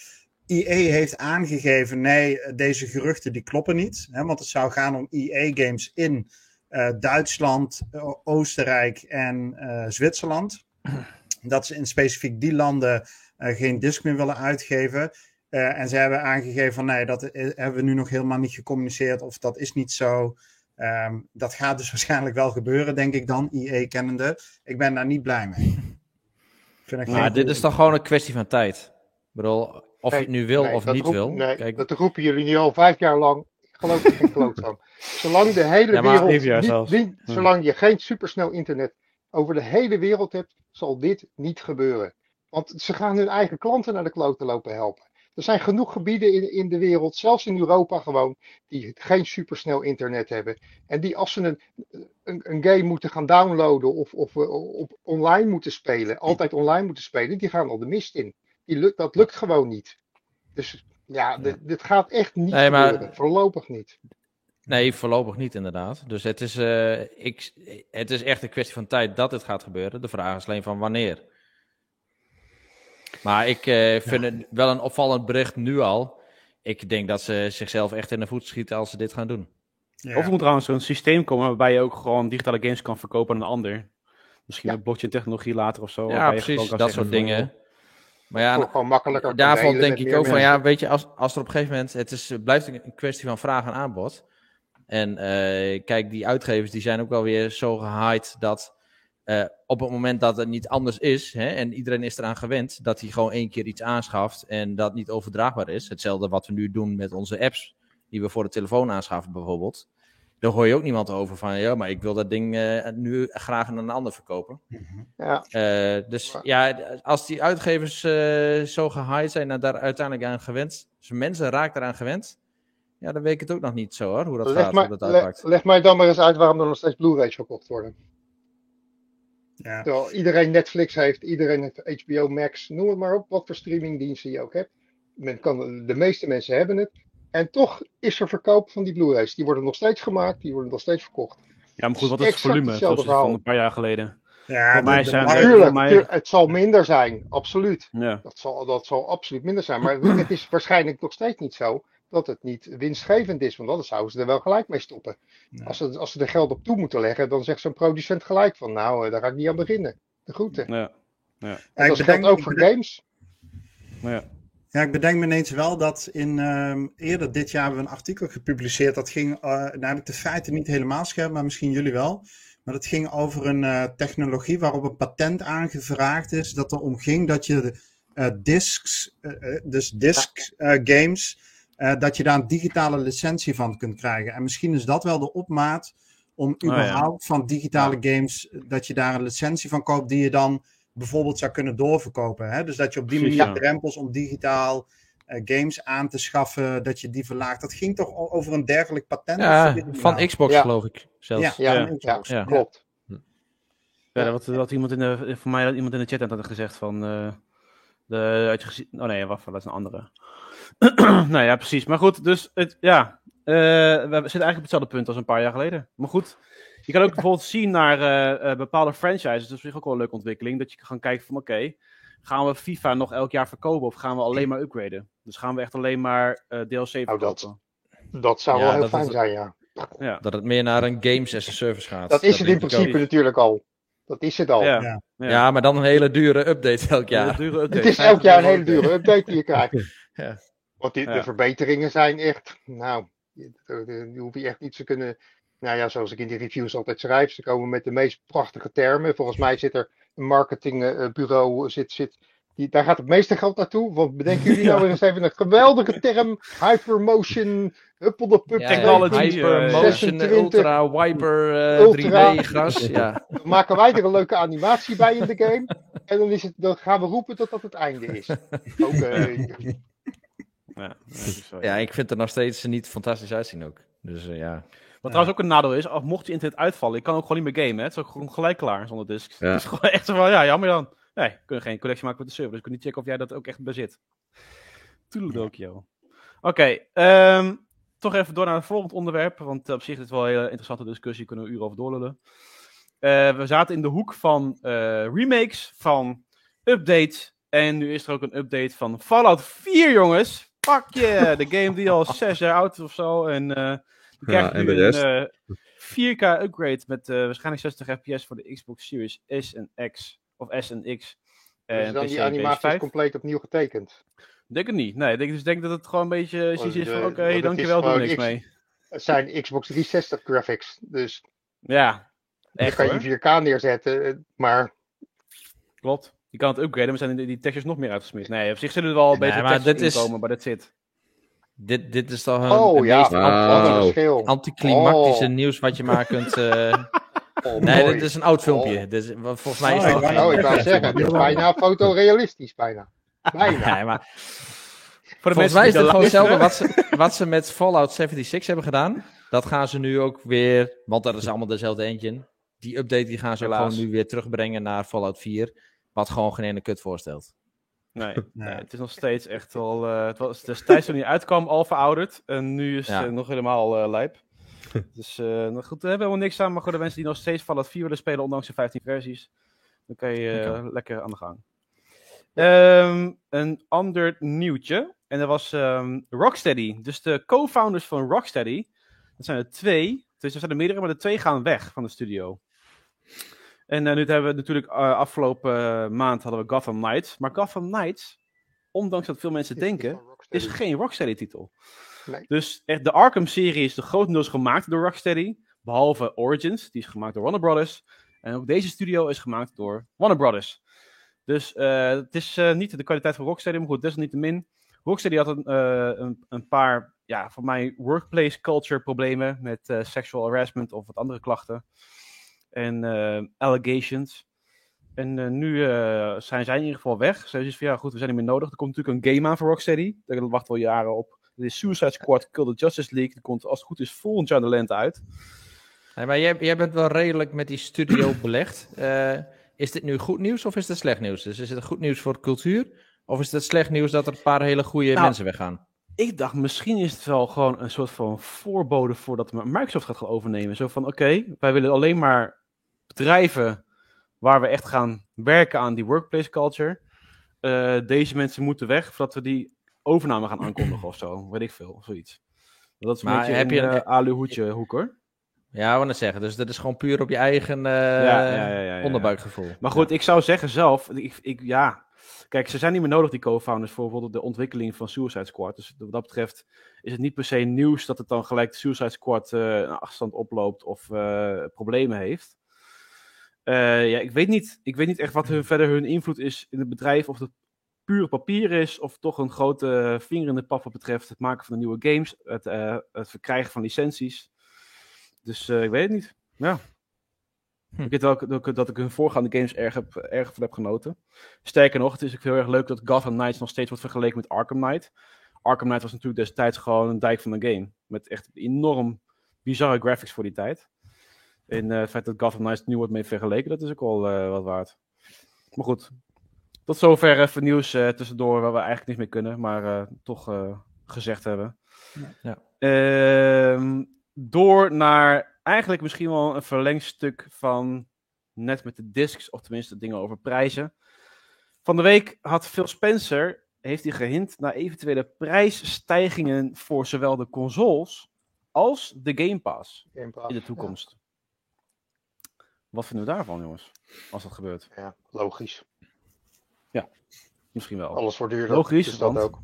EA heeft aangegeven, nee, deze geruchten die kloppen niet. Hè, want het zou gaan om EA-games in eh, Duitsland, eh, Oostenrijk en eh, Zwitserland. Dat ze in specifiek die landen eh, geen disc meer willen uitgeven. Eh, en ze hebben aangegeven van nee, dat hebben we nu nog helemaal niet gecommuniceerd of dat is niet zo. Ehm, dat gaat dus waarschijnlijk wel gebeuren, denk ik dan, EA kennende. Ik ben daar niet blij mee. Vind ik Maar dit is toch gewoon een kwestie van tijd. Ik bedoel, of je het nu wil Nee, of niet roep- wil. Nee, Kijk, dat roepen jullie nu al vijf jaar lang. Ik geloof er geen kloot van. Zolang de hele Ja, maar wereld. niet- zelfs. niet- Ja. Zolang je geen supersnel internet over de hele wereld hebt, zal dit niet gebeuren. Want ze gaan hun eigen klanten naar de kloten lopen helpen. Er zijn genoeg gebieden in, in de wereld, zelfs in Europa gewoon, die geen supersnel internet hebben. En die als ze een, een, een game moeten gaan downloaden of, of eh, op online moeten spelen, altijd online moeten spelen, die gaan al de mist in. Die lukt, dat lukt gewoon niet. Dus ja, dit, dit gaat echt niet Nee, maar- gebeuren. Voorlopig niet. Nee, voorlopig niet inderdaad. Dus het is, eh, ik, het is echt een kwestie van tijd dat het gaat gebeuren. De vraag is alleen van wanneer. Maar ik eh, vind het wel een opvallend bericht nu al. Ik denk dat ze zichzelf echt in de voet schieten als ze dit gaan doen. Ja. Of er moet trouwens zo'n systeem komen waarbij je ook gewoon digitale games kan verkopen aan een ander. Misschien Ja. met blockchain technologie later of zo. Ja, precies, dat soort dingen. Maar ja, gewoon makkelijker. daarvan denk ik ook van, ja, weet je, als, als er op een gegeven moment, het is, blijft een kwestie van vraag en aanbod. En eh, kijk, die uitgevers die zijn ook wel weer zo gehyped dat eh, op het moment dat het niet anders is, hè, en iedereen is eraan gewend, dat hij gewoon één keer iets aanschaft en dat niet overdraagbaar is. Hetzelfde wat we nu doen met onze apps, die we voor de telefoon aanschaffen bijvoorbeeld. Daar hoor je ook niemand over van, ja, maar ik wil dat ding eh, nu graag aan een ander verkopen. Ja, Eh, dus ja, als die uitgevers eh, zo gehyped zijn en daar uiteindelijk aan gewend, dus mensen raken eraan gewend, ja, dan weet ik het ook nog niet zo hoor, hoe dat leg, gaat, maar, hoe dat leg mij dan maar eens uit waarom er nog steeds Blu-rays verkocht worden. Ja. Terwijl iedereen Netflix heeft, iedereen heeft HBO Max, noem het maar op, wat voor streamingdiensten je ook hebt. Men kan, de meeste mensen hebben het. En toch is er verkoop van die Blu-rays. Die worden nog steeds gemaakt, die worden nog steeds verkocht. Ja, maar goed, wat is het Exact volume? hetzelfde Zoals het van verhaal. een paar jaar geleden. Ja, Voor mij zijn het zal minder zijn, absoluut. Ja. Dat zal, dat zal absoluut minder zijn. Maar het is waarschijnlijk nog steeds niet zo dat het niet winstgevend is. Want anders zouden ze er wel gelijk mee stoppen. Ja. Als, ze, als ze er geld op toe moeten leggen, dan zegt zo'n producent gelijk van nou, eh, daar ga ik niet aan beginnen. De groeten. Ja. En Ja, ik dat geldt ook voor games. Ja. Ja, ik bedenk me ineens wel dat in ehm, eerder dit jaar hebben we een artikel gepubliceerd. Dat ging, eh nou heb ik de feiten niet helemaal scherp, maar misschien jullie wel. Maar dat ging over een eh, technologie waarop een patent aangevraagd is. Dat er om ging dat je discs, eh, eh, dus disc games, dat je daar een digitale licentie van kunt krijgen. En misschien is dat wel de opmaat om ja. überhaupt van digitale games, dat je daar een licentie van koopt die je dan bijvoorbeeld zou kunnen doorverkopen. Hè? Dus dat je op die Precies, manier ja. drempels om digitaal eh, games aan te schaffen, dat je die verlaagt. Dat ging toch over een dergelijk patent? Ja, van nou? Xbox Ja. geloof ik zelfs. Ja, Ja, van ja, Xbox. ja. klopt. Ja, dat, dat iemand in de, voor mij dat iemand in de chat had gezegd van. eh, de, had je gezien, oh nee, wacht, dat is een andere. nou ja, precies. Maar goed, dus het, ja. eh, we zitten eigenlijk op hetzelfde punt als een paar jaar geleden. Maar goed, je kan ook bijvoorbeeld zien naar eh, eh, bepaalde franchises. Dat is zich ook wel een leuke ontwikkeling. Dat je kan kijken van oké, gaan we FIFA nog elk jaar verkopen of gaan we alleen maar upgraden? Dus gaan we echt alleen maar eh, DLC verkopen? dat- Dat zou Ja, wel heel fijn zijn, ja. Ja, Dat het meer naar een games as a service gaat. Dat is het in ook. principe natuurlijk al. Dat is het al. ja. Ja. maar dan een hele dure update elk Ja, jaar. dure update. Het is 50 elk jaar een hele dure update die je krijgt. Ja. Want die, Ja. de verbeteringen zijn echt, nou, die hoef je echt niet te kunnen. Nou ja, zoals ik in die reviews altijd schrijf, ze komen met de meest prachtige termen. Volgens mij zit er een marketingbureau, zit, zit, die, daar gaat het meeste geld naartoe. Want bedenken jullie nou weer eens even een geweldige term, hypermotion, huppeldepup, Ja, Technology, ja, eh, Hypermotion, 26. Ultra, Wiper, eh, Ultra. 3D, gras. Ja. Dan maken wij er een leuke animatie bij in de game. En dan, is het, dan gaan we roepen dat dat het einde is. Oké. Ja, ja, ik vind het er nog steeds niet fantastisch uitzien ook. Dus eh, ja. Wat trouwens ook een nadeel is, als mocht je internet uitvallen, je kan ook gewoon niet meer gamen. Hè? Het is ook gewoon gelijk klaar zonder. Ja. Het is gewoon echt zo van, ja, jammer dan. Nee, we kunnen geen connectie maken met de server, dus ik kan niet checken of jij dat ook echt bezit. Toedeledokie, Oké, ehm, toch even door naar het volgende onderwerp, want eh, op zich is het wel een hele interessante discussie, kunnen we uren over doorlullen. Eh, we zaten in de hoek van eh, remakes, van updates, en nu is er ook een update van Fallout 4, jongens. Fuck yeah, de game die al zes jaar oud is of zo, en... die krijgt en nu de rest? een eh, 4K upgrade met eh, waarschijnlijk 60 fps voor de Xbox Series S en X. Of S en X. Dus En dan PC die animatie is PS5. compleet opnieuw getekend. Denk het niet. Nee, ik denk, dus ik denk dat het gewoon een beetje zoiets is van oké, het dankjewel, doe er niks X- mee. Het zijn Xbox 360 graphics. Dus Ja, dan echt kan hoor. je 4K neerzetten. eh, Maar Klopt. Je kan het upgraden, maar zijn die, die textures nog meer uitgesmeerd. Nee, op zich zullen er wel Nee, betere maar textures dit is- inkomen, maar dat zit. Dit, dit is toch een, oh een ja, meest anticlimactische Oh. nieuws wat je maar kunt... eh, Oh, nee, mooi. dit is een oud filmpje. Oh. Dit volgens mij is Oh, het ik wou- ik wou zeggen, het is bijna fotorealistisch, bijna. Bijna. Nee, maar Voor de volgens mij is het gewoon hetzelfde wat ze, wat ze met Fallout 76 hebben gedaan. Dat gaan ze nu ook weer, want dat is allemaal dezelfde engine. Die update die gaan ze Helaas. gewoon nu weer terugbrengen naar Fallout 4. Wat gewoon geen ene kut voorstelt. Nee, het is nog steeds echt wel. eh, het was destijds toen hij uitkwam al verouderd. En nu is het Ja. eh, nog helemaal eh, lijp. dus nou goed, we hebben helemaal niks aan. Maar voor de mensen die nog steeds Fallout 4 willen spelen, ondanks de 15 versies, dan kan je lekker aan de gang. Ehm, een ander nieuwtje. En dat was ehm, Rocksteady. Dus de co-founders van Rocksteady. Dat zijn er twee. Dus er zijn er meerdere, maar de twee gaan weg van de studio. En eh, nu hebben we natuurlijk eh, afgelopen eh, maand hadden we Gotham Knights. Maar Gotham Knights, ondanks dat veel mensen denken, is geen Rocksteady-titel. Nee. Dus echt, de Arkham-serie is de grotendeels gemaakt door Rocksteady. Behalve Origins, die is gemaakt door Warner Brothers. En ook deze studio is gemaakt door Warner Brothers. Dus het is niet de kwaliteit van Rocksteady, maar goed, desalniettemin. Rocksteady had een, eh, een, een paar, ja, voor mij workplace culture problemen met sexual harassment of wat andere klachten. En eh, allegations. En eh, nu eh, zijn zij in ieder geval weg. Ze is van ja, goed, we zijn niet meer nodig. Er komt natuurlijk een game aan voor Rocksteady. Daar wachten we al jaren op. Het is Suicide Squad Kill the Justice League. Die komt als het goed is volgend jaar de lente uit. Nee, maar jij, jij bent wel redelijk met die studio belegd. Is dit nu goed nieuws of is het slecht nieuws? Dus is het goed nieuws voor cultuur? Of is het slecht nieuws dat er een paar hele goede Nou, mensen weggaan? Ik dacht, misschien is het wel gewoon een soort van voorbode voordat Microsoft gaat gaan overnemen. Zo van, oké, wij willen alleen maar bedrijven waar we echt gaan werken aan die workplace culture. Eh, deze mensen moeten weg voordat we die overname gaan aankondigen of zo. Weet ik veel, zoiets. Dat is een Maar beetje heb een je een- aluhoedje hoek hoor. Ja, ik net zeggen. Dus dat is gewoon puur op je eigen eh, Ja, ja, ja, ja, ja. onderbuikgevoel. Maar goed, ik zou zeggen zelf, ik, ik, ja, kijk, ze zijn niet meer nodig, die co-founders, voor bijvoorbeeld de ontwikkeling van Suicide Squad. Dus wat dat betreft is het niet per se nieuws dat het dan gelijk de Suicide Squad een achterstand oploopt of eh, problemen heeft. Eh, ja, ik weet, niet, ik weet niet echt wat hun, verder hun invloed is in het bedrijf. Of het puur papier is, of toch een grote vinger in de pap wat betreft het maken van de nieuwe games. Het, het verkrijgen van licenties. Dus ik weet het niet. Ja. Hm. Ik weet wel dat ik, hun voorgaande games erg, heb, erg van heb genoten. Sterker nog, het is ook heel erg leuk dat Gotham Knights nog steeds wordt vergeleken met Arkham Knight. Arkham Knight was natuurlijk destijds gewoon een dijk van een game. Met echt enorm bizarre graphics voor die tijd. En eh, het feit dat Gotham Knights nu wordt mee vergeleken, dat is ook wel eh, wat waard. Maar goed, tot zover even nieuws eh, tussendoor waar we eigenlijk niks mee kunnen, maar toch gezegd hebben. Ja. Ehm, door naar eigenlijk misschien wel een verlengstuk van net met de discs, of tenminste dingen over prijzen. Van de week had Phil Spencer, heeft hij gehint naar eventuele prijsstijgingen voor zowel de consoles als de Game Pass Game Pass. in de toekomst. Wat vinden we daarvan, jongens? Als dat gebeurt. Ja, logisch. Misschien wel. Alles wordt duurder. Logisch, dus dat want- ook.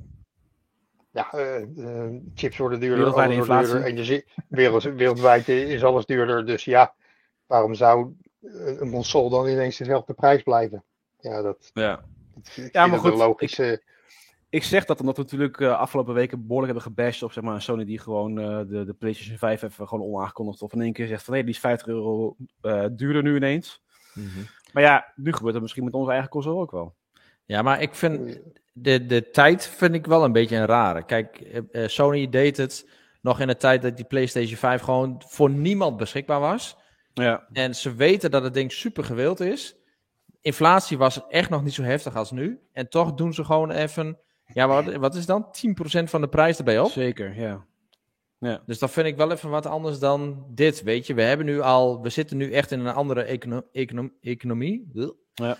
Ja, eh, eh, chips worden duurder, Wereldwijde alles wordt duurder. Energie, wereld, wereldwijd is alles duurder. Dus ja, waarom zou een een console dan ineens dezelfde prijs blijven? Ja, dat, Ja. Ja, maar goed, logische... Ik zeg dat omdat we natuurlijk eh, afgelopen weken behoorlijk hebben gebashed op zeg maar, een Sony die gewoon eh, de, de PlayStation 5 even gewoon onaangekondigd of in één keer zegt van nee, die is 50 euro eh, duurder nu ineens. Maar ja, nu gebeurt dat misschien met onze eigen console ook wel. Ja, maar ik vind de, de tijd vind ik wel een beetje een rare. Kijk, eh, eh, Sony deed het nog in de tijd dat die PlayStation 5 gewoon voor niemand beschikbaar was. Ja, En ze weten dat het ding super gewild is. Inflatie was echt nog niet zo heftig als nu. En toch doen ze gewoon even. Ja, wat, wat is dan? 10% van de prijs erbij op. zeker, ja. Ja, Dus dat vind ik wel even wat anders dan dit. Weet je, we hebben nu al. We zitten nu echt in een andere econo- econo- economie. Ja.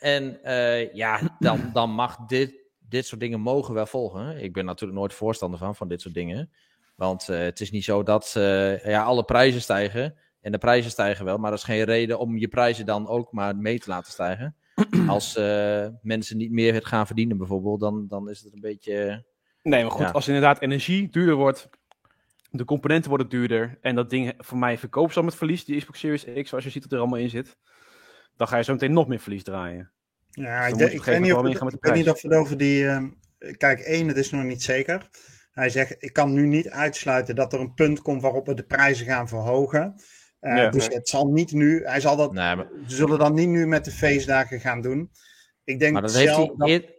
En eh, ja, dan, dan mag dit, dit soort dingen mogen wel volgen. Ik ben natuurlijk nooit voorstander van, van dit soort dingen. Want eh, het is niet zo dat ja, alle prijzen stijgen. En de prijzen stijgen wel, maar dat is geen reden om je prijzen dan ook maar mee te laten stijgen. Als eh, mensen niet meer het gaan verdienen bijvoorbeeld, dan, dan is het een beetje... Nee, maar goed, Ja. als inderdaad energie duurder wordt, de componenten worden duurder en dat ding voor mij verkoopt zo met verlies, die Xbox Series X, zoals je ziet dat er allemaal in zit, dan ga je zo meteen nog meer verlies draaien. Ja, Dus ik, dan denk- ik weet niet of, ik de weet niet of het over die... ehm, kijk, één, het is nog niet zeker. Hij zegt, ik kan nu niet uitsluiten dat er een punt komt waarop we de prijzen gaan verhogen. Eh, Ja. dus het zal niet nu, hij zal dat, Nee, maar, ze zullen dat niet nu met de feestdagen gaan doen. Ik denk maar dat, heeft zelf hij dat- eer-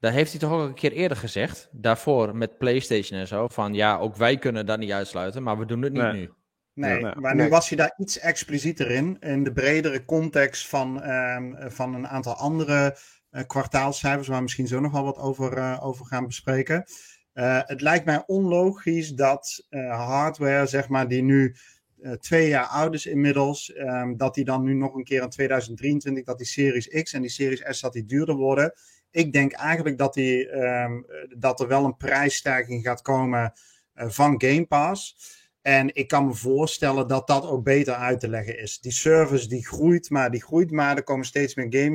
dat heeft hij toch ook een keer eerder gezegd. Daarvoor met PlayStation en zo. Van ja, ook wij kunnen dat niet uitsluiten, maar we doen het niet Nee. nu. Nee, Ja. maar nu Nee. was hij daar iets explicieter in. In de bredere context van, ehm, van een aantal andere eh, kwartaalcijfers, waar we misschien zo nog wel wat over, eh, over gaan bespreken. Eh, het lijkt mij onlogisch dat eh, hardware, zeg maar, die nu eh, twee jaar oud is inmiddels, ehm, dat die dan nu nog een keer in 2023, dat die Series X en die Series S, dat die duurder worden. Ik denk eigenlijk dat, die, ehm, dat er wel een prijsstijging gaat komen eh, van Game Pass. En ik kan me voorstellen dat dat ook beter uit te leggen is. Die service die groeit, maar die groeit maar. Er komen steeds meer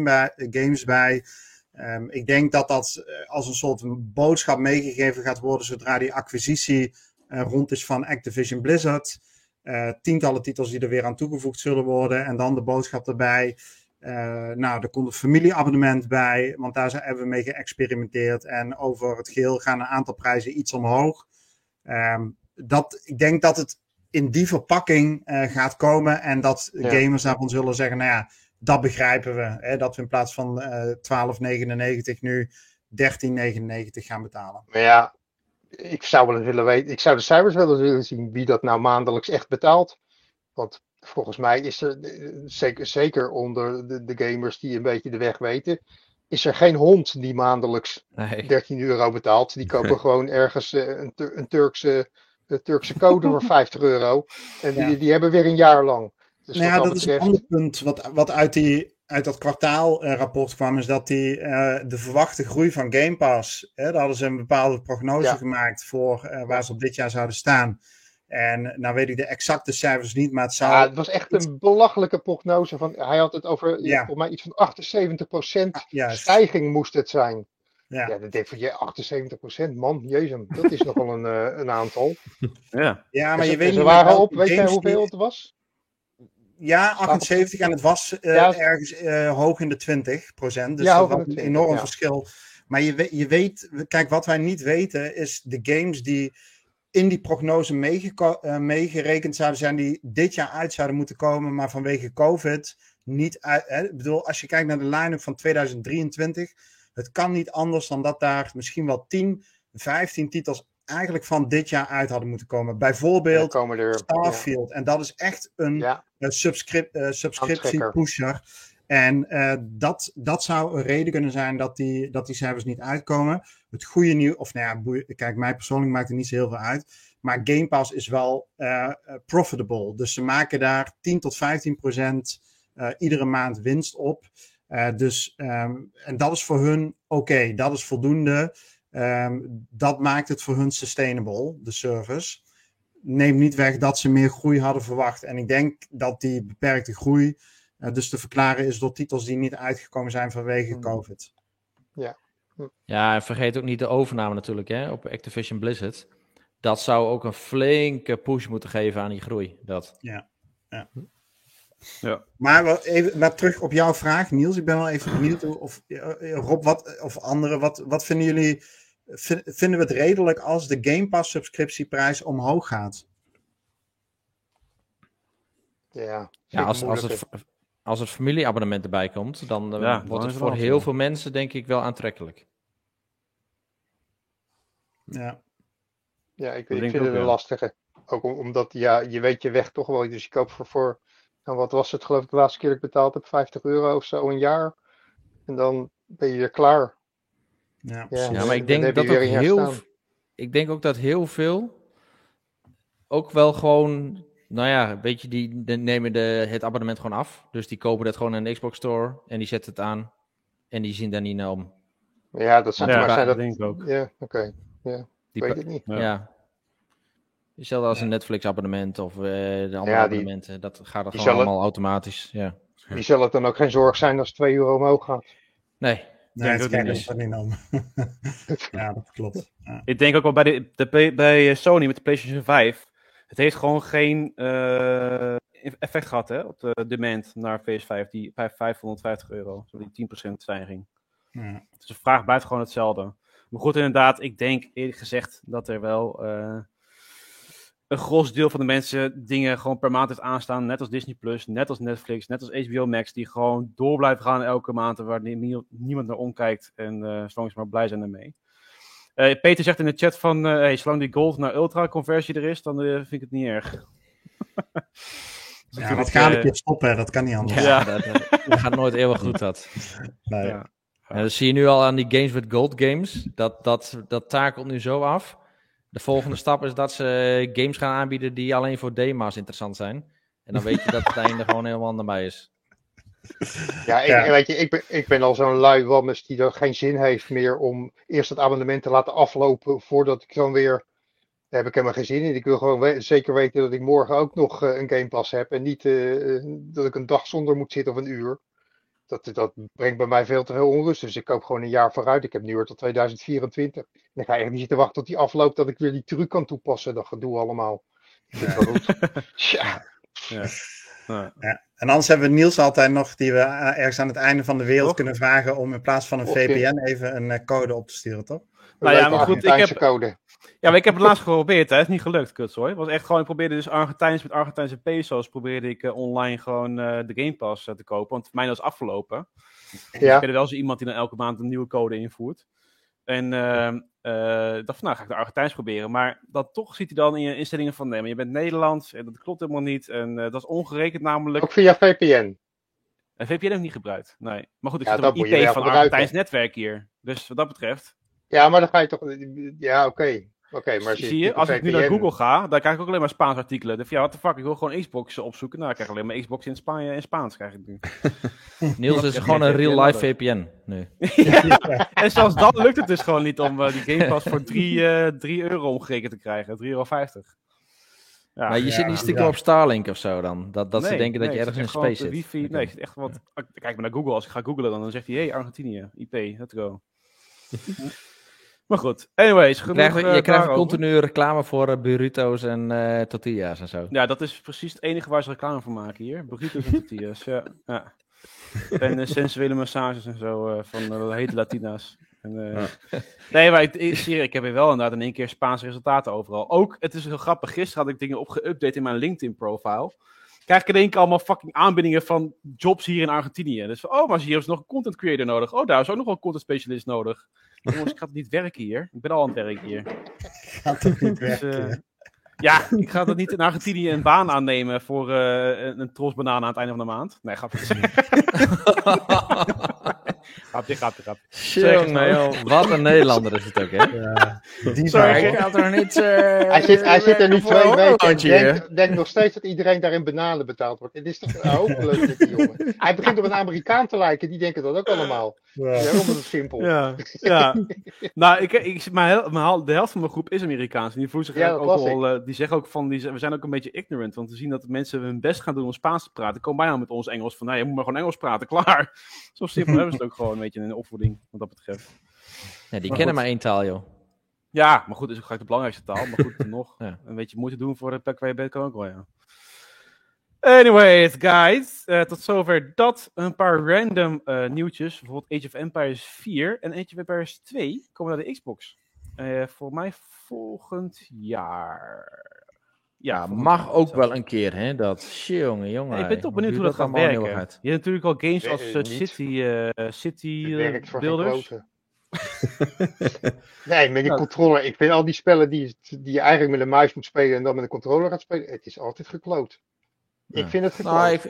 games bij. Ehm, ik denk dat dat eh, als een soort boodschap meegegeven gaat worden zodra die acquisitie eh, rond is van Activision Blizzard. Eh, tientallen titels die er weer aan toegevoegd zullen worden. En dan de boodschap erbij. nou, er komt een familieabonnement bij, want daar zijn- hebben we mee geëxperimenteerd. En over het geheel gaan een aantal prijzen iets omhoog. Ehm, dat, ik denk dat het in die verpakking eh, gaat komen en dat Ja. gamers daarvan zullen zeggen, nou ja, dat begrijpen we. Hè, dat we in plaats van eh 12,99 nu 13,99 gaan betalen. Maar ja, ik zou wel eens willen weten, ik zou de cijfers wel eens willen zien wie dat nou maandelijks echt betaalt. Want volgens mij is er, eh, zeker, zeker onder de, de gamers die een beetje de weg weten, is er geen hond die maandelijks Nee. 13 euro betaalt. Die kopen gewoon ergens een, een Turkse, een Turkse code voor 50 euro. En die, Ja. die hebben weer een jaar lang. Dus nou ja, dat is een ander punt wat, wat uit, die, uit dat kwartaalrapport kwam, is dat die, eh, de verwachte groei van Game Pass, hè, daar hadden ze een bepaalde prognose Ja. gemaakt voor eh, waar ze op dit jaar zouden staan. En nou weet ik de exacte cijfers niet, maar het zou... Ja, het was echt een belachelijke prognose. Van, hij had het over Ja. volgens mij iets van 78% Juist. stijging moest het zijn. Ja. Ja, dan denk ik van, ja, 78% man, jezus, dat is nogal een, eh, een aantal. Ja, Ja, maar je weet ze niet waren op, weet jij hoeveel het was? Ja, 78 en het was eh, Ja. ergens eh, hoog in de 20 procent. Dus Ja, dat was een 20, enorm ja. verschil. Maar je, je weet, kijk, wat wij niet weten is de games die in die prognose meegeko- eh, meegerekend zouden zijn, die dit jaar uit zouden moeten komen, maar vanwege COVID niet uit. Hè? Ik bedoel, als je kijkt naar de line-up van 2023, het kan niet anders dan dat daar misschien wel 10, 15 titels eigenlijk van dit jaar uit hadden moeten komen. Bijvoorbeeld komen er. Starfield. En dat is echt een Ja, subscrip- eh, subscriptie pusher. En eh, dat, dat zou een reden kunnen zijn dat die, dat die cijfers niet uitkomen. Het goede nieuws, of nou ja, kijk, mij persoonlijk maakt het niet zo heel veel uit. Maar Game Pass is wel eh, eh, profitable. Dus ze maken daar 10 tot 15 procent eh, iedere maand winst op. Eh, dus, ehm, en dat is voor hun oké, dat is voldoende. Ehm, dat maakt het voor hun sustainable, de service neemt niet weg dat ze meer groei hadden verwacht. En ik denk dat die beperkte groei eh, dus te verklaren is door titels die niet uitgekomen zijn vanwege Hmm. COVID. Ja, en vergeet ook niet de overname natuurlijk hè, op Activision Blizzard. Dat zou ook een flinke push moeten geven aan die groei. Dat. Maar, wel even, maar terug op jouw vraag, Niels. Ik ben wel even benieuwd of eh, Rob wat, of anderen. Wat, wat vinden jullie? vin- Vinden we het redelijk als de Game Pass subscriptieprijs omhoog gaat? ja. Ja, als, als, het, als het familieabonnement erbij komt, dan eh, Ja, wordt het voor heel veel mensen denk ik wel aantrekkelijk. Ja. Ja, ik, ik vind het een ja. lastige. Ook om- omdat, ja, je weet je weg toch wel. Dus je koopt voor, voor nou, wat was het geloof ik de laatste keer dat ik betaald heb, 50 euro of zo een jaar. En dan ben je er klaar. Ja, Ja, maar ik denk dat je weer ook heel, ik denk ook dat heel veel ook wel gewoon, nou ja, weet je, die, nemen de, het abonnement gewoon af. Dus die kopen dat gewoon in de Xbox Store en die zetten het aan en die zien daar niet naar om. Ja, dat zijn, Ja, maar zijn dat dat... denk ik ook. Ja, oké. Ja, Die ik weet het niet. Ja. ja. Hetzelfde als een Netflix abonnement of eh, de andere Ja, die- abonnementen. Dat gaat er gewoon allemaal automatisch. Ja. Die zal het dan ook geen zorg zijn als 2 euro omhoog gaat. Nee, Nee, het ook gaat niet. niet om. ja, dat klopt. Ja. Ik denk ook wel bij, de, de, bij Sony met de PlayStation 5. Het heeft gewoon geen eh, effect gehad hè, op de demand naar PS5. Die bij 550 euro. Zo die 10% stijging. Ja. Dus de vraag blijft gewoon hetzelfde. Maar goed, inderdaad, ik denk eerlijk gezegd dat er wel eh, een gros deel van de mensen dingen gewoon per maand heeft aanstaan. Net als Disney Plus, net als Netflix, net als HBO Max. Die gewoon door blijven gaan elke maand. en Waar nie- niemand naar omkijkt. En eh zolang ze maar blij zijn ermee. Eh, Peter zegt in de chat van, eh hey, zolang die Gold naar Ultra conversie er is, dan vind ik het niet erg. Ja, dat het, gaat een keer stoppen, dat kan niet anders. ja, Ja. Dat, dat gaat nooit eeuwig goed dat. Nee. ja. En dat zie je nu al aan die Games with Gold games. Dat, dat, dat takelt nu zo af. De volgende stap is dat ze games gaan aanbieden die alleen voor dema's interessant zijn. En dan weet je dat het einde gewoon helemaal nabij is. Ja, ik, Ja. Weet je, ik, ben, ik ben al zo'n lui wammes die er geen zin heeft meer om eerst het abonnement te laten aflopen voordat ik dan weer... Daar heb ik helemaal geen zin in. Ik wil gewoon we- zeker weten dat ik morgen ook nog eh, een Game Pass heb. En niet eh, eh, dat ik een dag zonder moet zitten of een uur. Dat, dat brengt bij mij veel te veel onrust. Dus ik koop gewoon een jaar vooruit. Ik heb nu weer tot 2024. En dan ga je echt niet zitten wachten tot die afloopt dat ik weer die truc kan toepassen. Dat gedoe allemaal. Ik. Tja. Ja. Ja. Ja. En anders hebben we Niels altijd nog, die we eh, ergens aan het einde van de wereld Toch? kunnen vragen om in plaats van een VPN even een eh, code op te sturen, toch? Nou ja, maar goed, ik heb- code. Ja, maar ik heb het laatst geprobeerd, hè. Het is niet gelukt, kuts hoor. Het was echt gewoon, ik probeerde dus Argentijns met Argentijnse peso's, probeerde ik eh, online gewoon eh, de Game Pass eh, te kopen, want voor mij was afgelopen. Dus Ja. ik ken er wel zo iemand die dan elke maand een nieuwe code invoert. En ehm, eh, dacht van, nou ga ik de Argentijns proberen. Maar dat toch ziet hij dan in je instellingen van, nee, maar je bent Nederlands en dat klopt helemaal niet. En dat is ongerekend namelijk. Ook via VPN. En VPN heb ik niet gebruikt, nee. Maar goed, ik Ja, zit op IP van. Argentijns netwerk hier. Dus wat dat betreft, Ja, maar dan ga je toch. Ja, oké. Oké, maar zie je, als ik nu naar Google ga, dan krijg ik ook alleen maar Spaans artikelen. Dus ja, what the fuck, ik wil gewoon Xbox opzoeken. Nou, ik krijg alleen maar Xbox in, Spanje en Spaans krijg ik nu. Niels is gewoon een VPN real-life nodig. VPN nu. En zelfs dan lukt het dus gewoon niet om eh, die Game Pass voor 3 euro omgerekend te krijgen. 3,50 euro. Ja, maar je ja, zit niet stiekem ja. op Starlink of zo dan? Dat, dat ze Nee, denken dat nee, je ergens in space zit? de wifi. Nee, ik zit echt wat. Kijk maar naar Google. Als ik ga googlen, dan, dan zegt hij: hey, Argentinië, IP, let's go. Maar goed, anyways. Genoeg, Krijg, je eh, krijgt continu reclame voor eh, burritos en eh tortillas en zo. Ja, dat is precies het enige waar ze reclame van maken hier. Burritos en tortillas, ja. ja. En eh, sensuele massages en zo eh, van eh, hete Latina's. En, eh, Nee, maar ik, ik, ik heb hier wel inderdaad in één keer Spaanse resultaten overal. Ook, het is heel grappig, gisteren had ik dingen opgeüpdate in mijn LinkedIn-profile. Krijg ik in één keer allemaal fucking aanbiedingen van jobs hier in Argentinië. Dus van, oh, maar hier is nog een content creator nodig. Oh, daar is ook nog wel een content specialist nodig. Jongens, ik ga niet werken hier. Ik ben al aan het werken hier. Gaat toch niet Dus, werken. eh, ja, ik ga dat niet in Argentinië een baan aannemen voor eh, een, een tros banaan aan het einde van de maand. Nee, grapje. grapje, grapje, grapje. Zeg Jongen, joh, wat een Nederlander is het ook, hè? Ja, die Sorry, Ik had er niet... eh, Hij zit, hij zit er nu twee weken en denkt, denkt nog steeds dat iedereen daar in bananen betaald wordt. Het is toch hopeloos die jongen. Hij begint op een Amerikaan te lijken, die denken dat ook allemaal. Ja. Is het simpel. Ja, ja. nou, ik, ik, mijn, de helft van mijn groep is Amerikaans. En die, voelen zich Ja, ook wel, eh, die zeggen ook van, die, we zijn ook een beetje ignorant. Want we zien dat mensen hun best gaan doen om Spaans te praten. Komen bijna met ons Engels van, nou, je moet maar gewoon Engels praten, klaar. Zo simpel hebben ze het ook gewoon een beetje in de opvoeding, wat dat betreft. Ja, die Maar kennen goed. maar één taal, joh. Ja, maar goed, is ook gelijk de belangrijkste taal. Maar goed, nog. Ja. Een beetje moeite doen voor de plek waar je bent, kan ook wel, ja. Anyways, guys. eh, tot zover dat. Een paar random eh, nieuwtjes. Bijvoorbeeld Age of Empires 4 en Age of Empires 2 komen naar de Xbox. Eh, voor mij volgend jaar. Ja, mag ook wel een keer, hè? Dat, jongen, jongen. ik ben toch benieuwd hoe dat gaat werken. Je hebt natuurlijk al games als. City, eh, City eh, werkt voor geen Builders. Nee, met die Ja. controller. Ik vind al die spellen die, die je eigenlijk met een muis moet spelen en dan met een controller gaat spelen. Het is altijd gekloot. Ja. Ik vind het gekloot.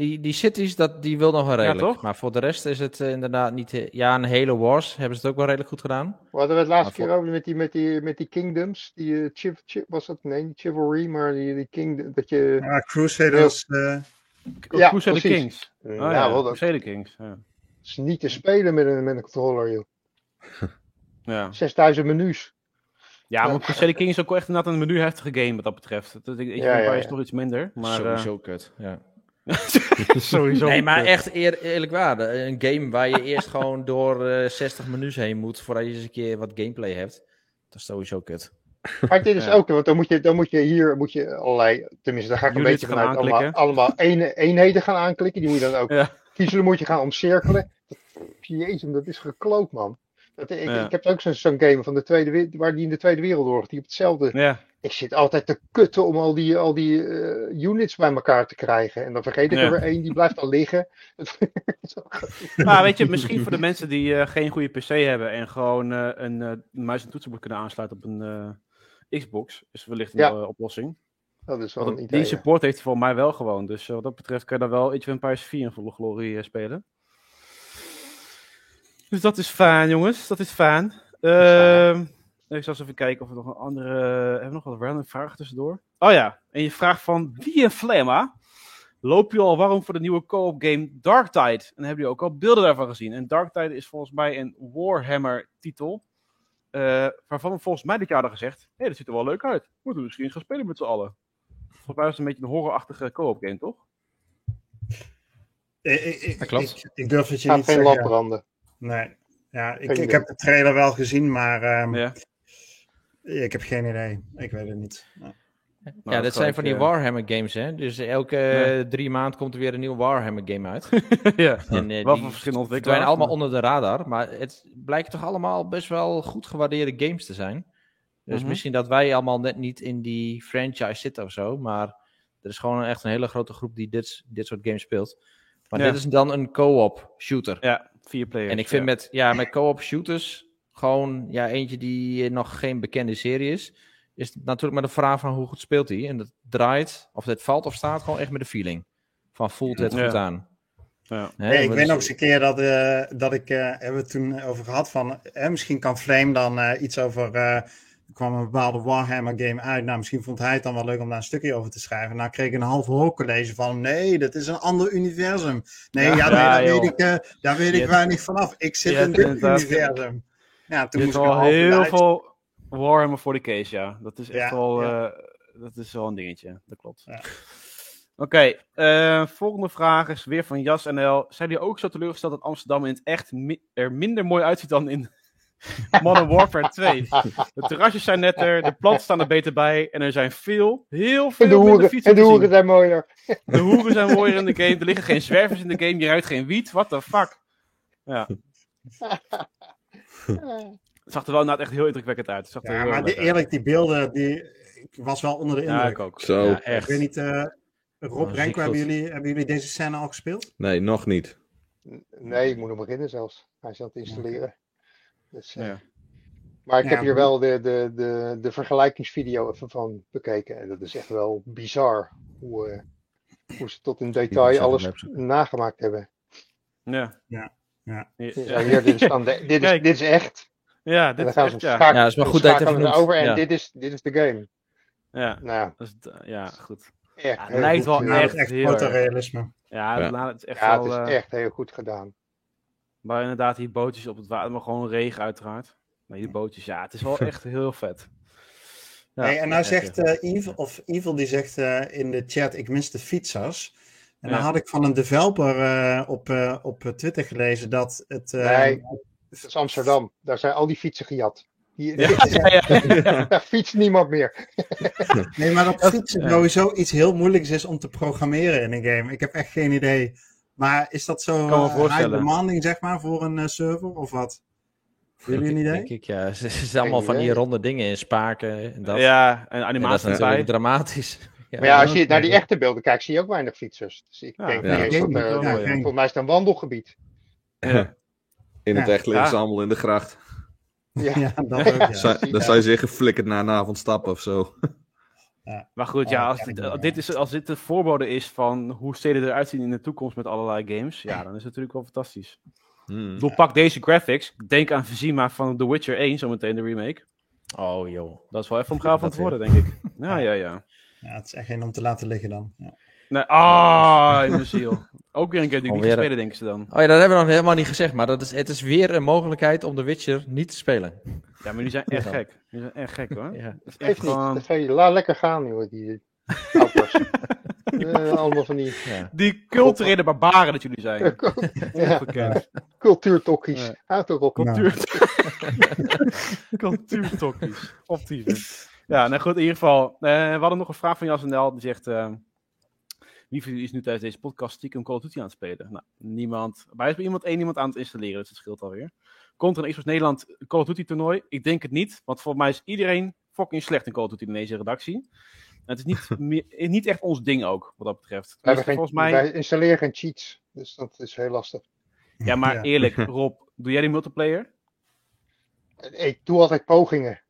Die, die cities, dat, die wil nog wel redelijk. toch? Maar voor de rest is het eh, inderdaad niet... eh, ja, een Halo Wars hebben ze het ook wel redelijk goed gedaan. We hadden het laatste Maar keer over met die, met die, met die kingdoms. Die eh, chiv, chiv- was dat? Nee, niet chivalry, maar die, die kingdom. Dat je. Ja, Crusaders. eh, Ja, Crusader precies. Kings. eh, Oh, ja, ja, wel, dat Crusader Kings. Ja. is niet te spelen met een, met een controller, joh. Ja. 6000 menus. Ja, maar Ja. Crusader King is ook wel echt inderdaad een menu-heftige game wat dat betreft. Dat, ik, ik Ja, vind ja. is nog iets minder, maar... Sowieso kut, ja. eh, sowieso. Nee, maar echt eer- eerlijk waar. Een game waar je eerst gewoon door eh 60 menus heen moet voordat je eens een keer wat gameplay hebt. Dat is sowieso kut. Maar dit is Ja. ook, want dan moet, je, dan moet je hier moet je allerlei, tenminste daar ga ik een beetje vanuit, allemaal, allemaal ene, eenheden gaan aanklikken. Die moet je dan ook Ja. kiezen, dan moet je gaan omcirkelen. Jezus, dat is gekloot, man. Dat, ik, Ja. ik heb ook zo'n game van de tweede, waar die in de Tweede Wereldoorlog, die op hetzelfde Ja, Ik zit altijd te kutten om al die, al die eh, units bij elkaar te krijgen. En dan vergeet ik Ja. er weer één, die blijft dan liggen. maar weet je, misschien voor de mensen die eh, geen goede PC hebben en gewoon eh, een eh, muis en toetsenbord kunnen aansluiten op een eh, Xbox, is wellicht een eh, oplossing. Dat is wel een die idee. ja. support heeft hij voor mij wel gewoon, dus eh, wat dat betreft kan je daar wel Age of Empires 4 in volle glorie eh, spelen. Dus dat is fijn, jongens. Dat is fijn. Ehm, ik zal eens even kijken of we nog een andere... Hebben we nog wat random vragen tussendoor? Oh ja, en je vraagt van wie een Flemma? Loop je al warm voor de nieuwe co-op game Darktide? En hebben jullie ook al beelden daarvan gezien? En Darktide is volgens mij een Warhammer titel. eh, waarvan we volgens mij dit jaar hadden gezegd... Hé, dat ziet er wel leuk uit. Moeten we misschien gaan spelen met z'n allen. Volgens mij was het een beetje een horrorachtige co-op game, toch? ik, ik, ik, Dat klopt. ik, ik durf het je Gaat niet geen zeggen. lamp branden. Nee. Ja, ik, ik heb de trailer wel gezien, maar ehm, Ja. ik heb geen idee. Ik weet het niet. Ja. Nou, ja, dat dit zal zijn ik, van die eh, Warhammer games, hè. Dus elke eh, drie maand komt er weer een nieuwe Warhammer game uit. ja. En eh, Wel die verschillende ontwikkelaars. allemaal onder de radar. Maar het blijkt toch allemaal best wel goed gewaardeerde games te zijn. Dus Mhm. misschien dat wij allemaal net niet in die franchise zitten of zo. Maar er is gewoon echt een hele grote groep die dit, dit soort games speelt. Maar Ja. dit is dan een co-op shooter. Ja, vier players. En ik vind ja. met, ja, met co-op shooters gewoon ja, eentje die eh, nog geen bekende serie is. Is het natuurlijk maar de vraag van hoe goed speelt hij. En dat draait, of het valt of staat, gewoon echt met de feeling. Van voelt het Ja. goed aan. Ja. Nee, ik weet nog eens een keer dat, eh, dat ik, eh hebben we het toen over gehad van, eh, misschien kan Flame dan eh, iets over, kwam een bepaalde Warhammer game uit, nou misschien vond hij het dan wel leuk om daar een stukje over te schrijven. Nou kreeg ik een half hoorcollege van, nee, dat is een ander universum. Nee, Ja, ja, nee, ja, daar, weet ik, eh, daar weet ik weinig vanaf. Ik zit in dit inderdaad- universum. Ja, toen moest ik al heel veel Warhammer voor de case, ja. Dat is echt Ja, wel, ja. eh, dat is wel een dingetje. Dat klopt. Ja. Oké, eh, volgende vraag is weer van Jas NL. Zijn jullie ook zo teleurgesteld dat Amsterdam in het echt mi- er minder mooi uitziet dan in, Modern Warfare 2. De terrasjes zijn netter, de planten staan er beter bij en er zijn veel, heel En de veel minder hoeren, fietsen en de hoeren zijn mooier. De hoeren zijn mooier in de game, er liggen geen zwervers in de game, je ruikt geen wiet, what the fuck. Ja, het zag er wel inderdaad echt heel indrukwekkend uit. Het zag er Ja, maar die, eerlijk, die beelden, die, ik was wel onder de indruk. Ja, ik ook. Zo. Ja, Ik weet niet, eh, Rob, Oh, Renko, hebben jullie, hebben jullie deze scène al gespeeld? Nee, nog niet. Nee, ik moet nog beginnen zelfs. Hij is aan het installeren. Dus, eh, Ja. Maar ik Ja, heb hier wel de, de, de, de vergelijkingsvideo even van bekeken. En dat is echt wel bizar hoe, eh, hoe ze tot in detail alles nagemaakt hebben. Ja. Ja, ja. Ja, Ja, hier, dit, is dan de- dit, is, dit is echt. Ja, En dit dan is gaan ze echt, ja. is maar goed dat je over en dit, is, dit is de game. Ja, Nou, dat is, ja, goed. echt. Ja, het lijkt goed wel echt is echt heel erg. fotorealisme. Ja, Ja. het is echt Ja, het wel... is echt heel goed gedaan. Maar inderdaad, die bootjes op het water, maar gewoon regen uiteraard. Maar die bootjes, ja, het is wel echt heel vet. Ja, hey, en nou zegt eh Evil, of Evil die zegt eh, in de chat, ik mis de fietsers. En dan had ik van een developer eh, op, eh, op Twitter gelezen dat het... eh, Nee, het is Amsterdam. Daar zijn al die fietsen gejat. Die, Ja, ja, ja. Daar fietst niemand meer. Nee, maar dat fietsen sowieso iets heel moeilijks is om te programmeren in een game. Ik heb echt geen idee. Maar is dat zo Kan me eh, high voorstellen. demanding, zeg maar, voor een eh, server of wat? Hebben jullie een idee? Denk ik, ja. Ze zijn allemaal van die ronde dingen in spaken en dat. ja, en En dat is animatie natuurlijk dramatisch. Ja. Maar ja, als je naar die echte beelden kijkt, zie je ook weinig fietsers. Dus ik Ja, denk ja. niet eens Ja, dat volgens mij is het een wandelgebied. Ja. In het Ja. echt liggen ze Ja. allemaal in de gracht. Ja. Ja, dat ook, ja. Zij- zie Dan zou je zeggen, flikkerd na een avond stappen of zo. Maar goed, ja, Oh, als ja, dit, ja. dit is, als dit de voorbode is van hoe steden eruit zien in de toekomst met allerlei games, ja, dan is het natuurlijk wel fantastisch. Hmm. Bedoel, pak deze graphics. Denk aan Vizima van The Witcher 1, zometeen de remake. Oh joh. Dat is wel even om gaaf van Dat te worden, denk ik. Ja, ja, ja. Ja, het is echt geen om te laten liggen dan. Ja. Nee, ah, in mijn ziel. Ook weer een game die ik niet ga spelen, denken ze dan. Oh ja, dat hebben we nog helemaal niet gezegd, maar dat is, het is weer een mogelijkheid om The Witcher niet te spelen. Ja, maar die zijn echt Ja. gek. Die zijn echt gek, hoor. Ja. Dat echt Geeft niet. gewoon... Dat laat lekker gaan, joh. Die. Eh, allemaal van die Ja. Die culturele barbaren dat jullie zijn. ja, Ongekend. cultuurtokkies. Ja. Houd toch op. Cultuur... Cultuurtokkies. Optieven. Ja, nou goed, in ieder geval. eh, we hadden nog een vraag van Jas NL. Die zegt... eh, wie van jullie is nu tijdens deze podcast stiekem Call of Duty aan het spelen? Nou, niemand. Maar er is bij iemand één iemand aan het installeren, dus dat scheelt alweer. Komt er een Xbox Nederland Call of Duty toernooi? Ik denk het niet, want volgens mij is iedereen fucking slecht in Call of Duty in deze redactie. En het is niet, meer- niet echt ons ding ook, wat dat betreft. Dus geen, volgens mij... Wij installeren geen cheats. Dus dat is heel lastig. Ja, maar Ja. eerlijk, Rob, doe jij die multiplayer? Ik doe altijd pogingen.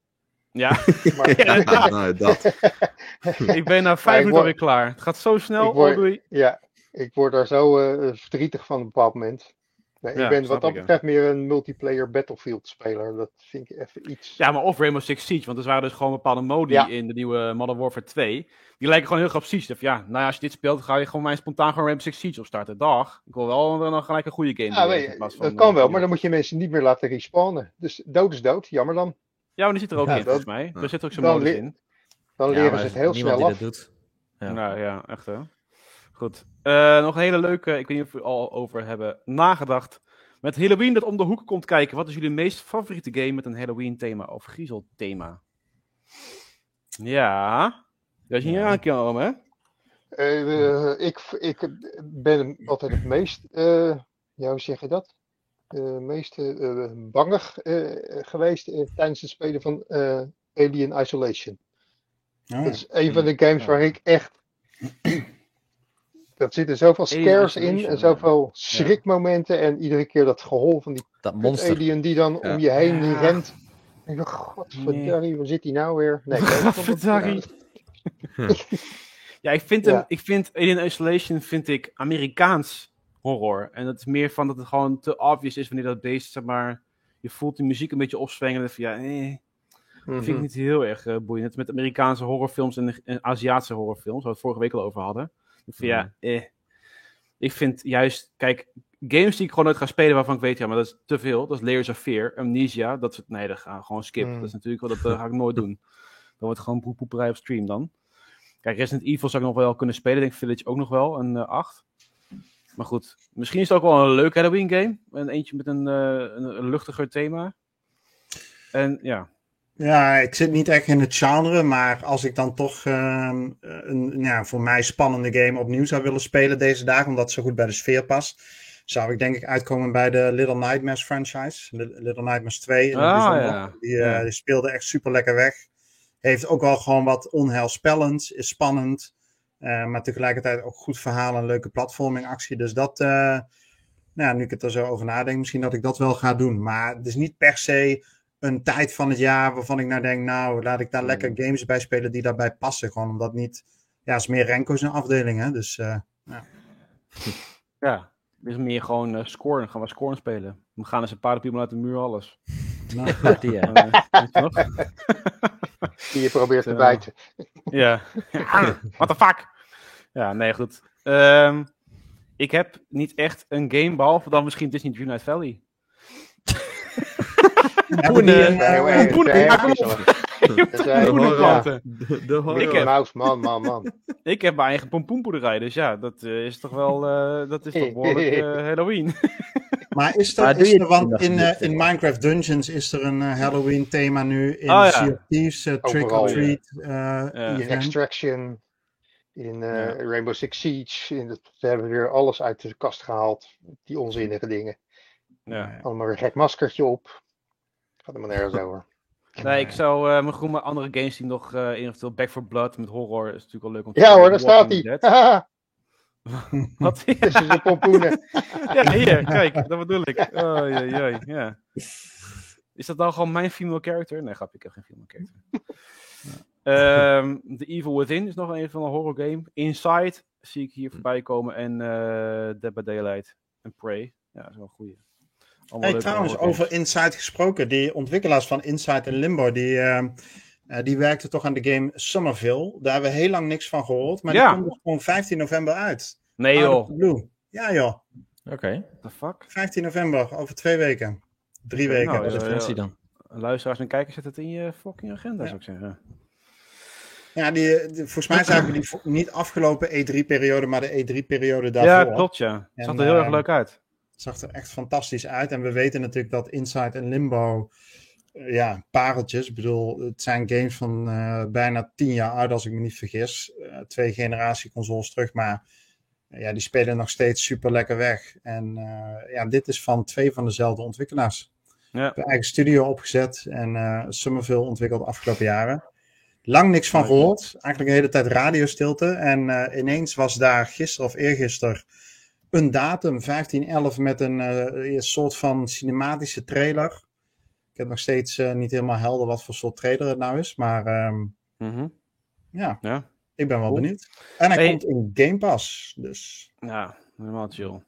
Ja, Maar, Ja. Nou, nou, dat. ik ben na vijf minuten word- alweer klaar. Het gaat zo snel. Ik word- Oh, ja, ik word daar zo eh, verdrietig van op een bepaald moment. Nee, Ja, ik ben wat dat betreft meer een multiplayer Battlefield speler. Dat vind ik even iets. Ja, maar of Rainbow Six Siege, want er waren dus gewoon bepaalde modi Ja. in de nieuwe Modern Warfare 2. Die lijken gewoon heel Siege. Of ja, nou ja, als je dit speelt, ga je gewoon mij spontaan gewoon Rainbow Six Siege opstarten. Dag. Ik wil wel dan gelijk een goede game. Ja, plaats dat van, kan eh, wel, maar dan moet je mensen niet meer laten respawnen. Dus dood is dood, jammer dan. Ja, maar die zit er ook Ja, in, dat- volgens mij. Er zit ook zo'n dan modus in. Dan leren ze het heel snel die af. dat doet. Ja. Nou ja, echt hè. Goed. Eh, nog een hele leuke, ik weet niet of we al over hebben nagedacht. Met Halloween dat om de hoek komt kijken. Wat is jullie meest favoriete game met een Halloween thema of griezel thema? Ja. Dat is niet Ja. aankomen, hè? Eh, eh, ik, ik ben altijd het meest, eh, ja, hoe zeg je dat? Eh meest eh, bangig eh, geweest tijdens het spelen van eh, Alien Isolation. Oh, Dat is een van de games waar ik echt. Dat zitten zoveel scares in en zoveel ja. schrikmomenten. En iedere keer dat gehol van die Dat kut monster. alien die dan Ja. om je heen Ja. rent. En ik dacht, godverdorie, waar zit hij nou weer? Nee, Godverdorie. ja, Ja, ik vind, hem, Ja. ik vind Alien Isolation vind ik Amerikaans horror. En dat is meer van dat het gewoon te obvious is wanneer dat beest, zeg maar, je voelt die muziek een beetje opzwengelen. Van ja, eh, dat vind ik mhm. niet heel erg eh, boeiend. Met Amerikaanse horrorfilms en, en Aziatische horrorfilms, waar we het vorige week al over hadden. Ik vind, ja, eh. Ik vind juist, kijk, games die ik gewoon nooit ga spelen waarvan ik weet, ja, maar dat is te veel. Dat is Layers of Fear, Amnesia, dat is, nee, dat gaan we gewoon skip. Mm. Dat is natuurlijk wel, dat eh, ga ik nooit doen. Dan wordt gewoon poepoeperij op stream dan. Kijk, Resident Evil zou ik nog wel kunnen spelen. Ik denk Village ook nog wel, een eh 8. Maar goed, misschien is het ook wel een leuk Halloween game. Een eentje met een, eh, een, een luchtiger thema. En ja, Ja, ik zit niet echt in het genre, maar als ik dan toch ehm, een ja, voor mij spannende game opnieuw zou willen spelen deze dagen, omdat het zo goed bij de sfeer past, zou ik denk ik uitkomen bij de Little Nightmares franchise. Li- Little Nightmares 2 in het Ah, ja. Die, Ja. die speelde echt super lekker weg. Heeft ook wel gewoon wat onheilspellend, is spannend, maar tegelijkertijd ook goed verhaal en leuke platforming actie. Dus dat, eh, nou, ja, nu ik het er zo over nadenk, misschien dat ik dat wel ga doen. Maar het is niet per se een tijd van het jaar waarvan ik nou denk, nou, laat ik daar lekker games bij spelen die daarbij passen. Gewoon omdat niet, ja, het is meer Renko's een afdeling, hè. Dus eh, ja. Het is meer gewoon eh, scoren. Gaan we scoren spelen. We gaan eens een paardenpiemel uit de muur, alles. Nou, Die, ja. Eh? Die je probeert te Ja. bijten. Ja. What the fuck? Ja, nee, goed. Ehm, ik heb niet echt een game, behalve dan misschien Disney Dream Night Valley. die maar planten. De, de horror. Ik heb- Mouse, man, man, man. Ik heb mijn eigen pompoenpoederij, dus ja, dat eh, is toch wel, eh, dat is toch behoorlijk eh, Halloween. Maar is Maar er, is er want dat in, in. Minecraft Dungeons is er een Halloween thema nu. In Oh, ja. Sea of Thieves, Trick Overal, or ja. Treat. eh. In. Extraction, in eh, Ja. Rainbow Six Siege. In het, ze hebben weer alles uit de kast gehaald. Die onzinnige dingen. Ja. Allemaal weer een gek maskertje op. Gaat helemaal nergens over. Nee, ik zou eh mijn groene andere games die nog eh eventueel Back for Blood met horror is natuurlijk wel leuk om te Ja hoor, daar staat hij. Wat? Tussen zijn pompoenen. Ja, hier, kijk, dat bedoel ik. Oh, jee, jee, ja. Is dat dan gewoon mijn female character? Nee, grapje, ik heb geen female character. Ehm, The Evil Within is nog een van de horror game. Inside zie ik hier voorbij komen. En eh Dead by Daylight en Prey. Ja, dat is wel een goeie. Allemaal Hey, trouwens, over Inside gesproken. Die ontwikkelaars van Inside en Limbo, die, eh, eh, die werkten toch aan de game Somerville. Daar hebben we heel lang niks van gehoord. Maar Ja. die komt dus gewoon 15 november uit. Nee joh, blue. Ja joh, Oké, what the fuck? 15 november, over twee weken. Drie Oké, weken. nou, wat is ja, de versie ja. dan? Luisteraars en kijkers, zet het in je fucking agenda, Ja. zou ik zeggen. Ja, die, die- volgens mij zagen we die niet afgelopen E3-periode, maar de E3-periode daarvoor. Ja, klopt ja. Het En, zag er heel erg eh, leuk uit. Zag er echt fantastisch uit. En we weten natuurlijk dat Inside en Limbo, eh, ja, pareltjes. Ik bedoel, het zijn games van eh, bijna tien jaar oud, als ik me niet vergis. Eh, twee generatie consoles terug, maar ja, die spelen nog steeds super lekker weg. En ja, dit is van twee van dezelfde ontwikkelaars. Ja. De eigen studio opgezet en Summerville ontwikkeld de afgelopen jaren. Lang niks van gehoord. Eigenlijk de hele tijd radiostilte. En ineens was daar gisteren of eergisteren een datum, 1511, met een eh, een soort van cinematische trailer. Ik heb nog steeds eh, niet helemaal helder wat voor soort trailer het nou is. Maar ehm, Mhm. ja, Ja. ik ben wel Cool. benieuwd. En hij Hey. komt in Game Pass. Dus Ja, helemaal chill.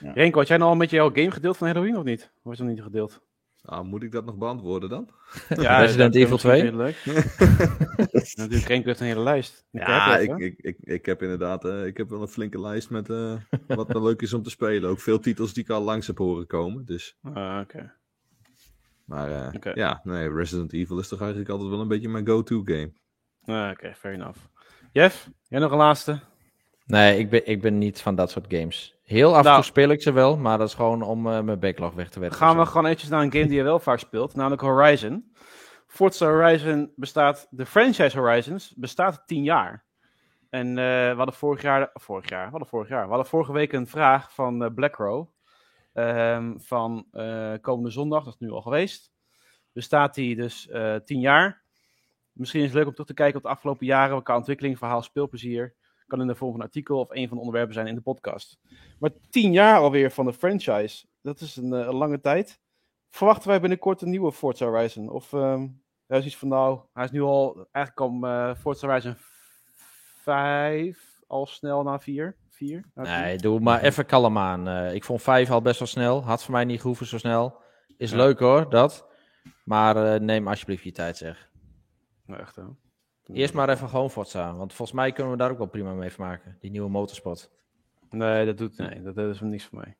Ja. Renko, had jij nou al met jouw game gedeeld van Halloween of niet? Of is dat niet gedeeld? Nou, moet ik dat nog beantwoorden dan? Ja, Resident Evil 2? misschien heel leuk. Natuurlijk, Renko heeft een hele lijst. Ja, ik, ik, ik, ik heb inderdaad eh, ik heb wel een flinke lijst met eh, wat wel leuk is om te spelen. Ook veel titels die ik al langs heb horen komen. Dus, Ah, oké. maar eh, ja, nee, Resident Evil is toch eigenlijk altijd wel een beetje mijn go-to game. Ah, Oké, fair enough. Jeff, jij nog een laatste? Nee, ik ben, ik ben niet van dat soort games. Heel af en Nou. toe speel ik ze wel, maar dat is gewoon om eh, mijn backlog weg te werken. Gaan we of zo. gewoon eventjes naar een game die je wel vaak speelt, namelijk Horizon. Forza Horizon bestaat, de franchise Horizons bestaat 10 jaar. En eh, we hadden vorig jaar, vorig jaar, we hadden vorig jaar, we hadden vorige week een vraag van eh, BlackRow. ehm, van eh, komende zondag, dat is nu al geweest. Bestaat die dus eh 10 jaar. Misschien is het leuk om terug te kijken op de afgelopen jaren, qua ontwikkeling, verhaal, speelplezier. Kan in de vorm van een artikel of een van de onderwerpen zijn in de podcast. Maar 10 jaar alweer van de franchise, dat is een, eh, een lange tijd. Verwachten wij binnenkort een nieuwe Forza Horizon? Of ehm hij is iets van nou, hij is nu al, eigenlijk kwam eh Forza Horizon 5 al snel naar 4. 4? Nee, doe maar even kalm aan. Eh, ik vond 5 al best wel snel. Had voor mij niet gehoeven zo snel. Is Ja. leuk hoor, dat. Maar neem alsjeblieft je tijd zeg. Nou, echt hè. Eerst maar even gewoon Forza. Want volgens mij kunnen we daar ook wel prima mee vermaken. Die nieuwe motorsport. Nee, dat doet nee, dat, dat is niks voor mij.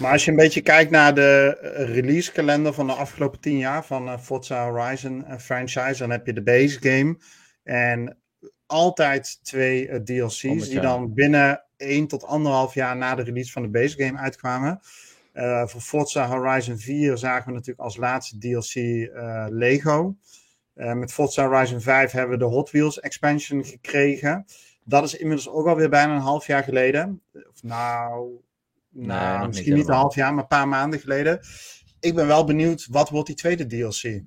Maar als je een beetje kijkt naar de eh, releasekalender van de afgelopen tien jaar van eh, Forza Horizon eh, franchise, dan heb je de base game en altijd twee eh, DLC's het die dan binnen één tot anderhalf jaar na de release van de base game uitkwamen. Eh, voor Forza Horizon 4 zagen we natuurlijk als laatste DLC eh, Lego. Eh, met Forza Horizon 5 hebben we de Hot Wheels expansion gekregen. Dat is inmiddels ook alweer bijna een half jaar geleden. Of nou, nou misschien niet een half jaar, maar een paar maanden geleden. Ik ben wel benieuwd, wat wordt die tweede DLC?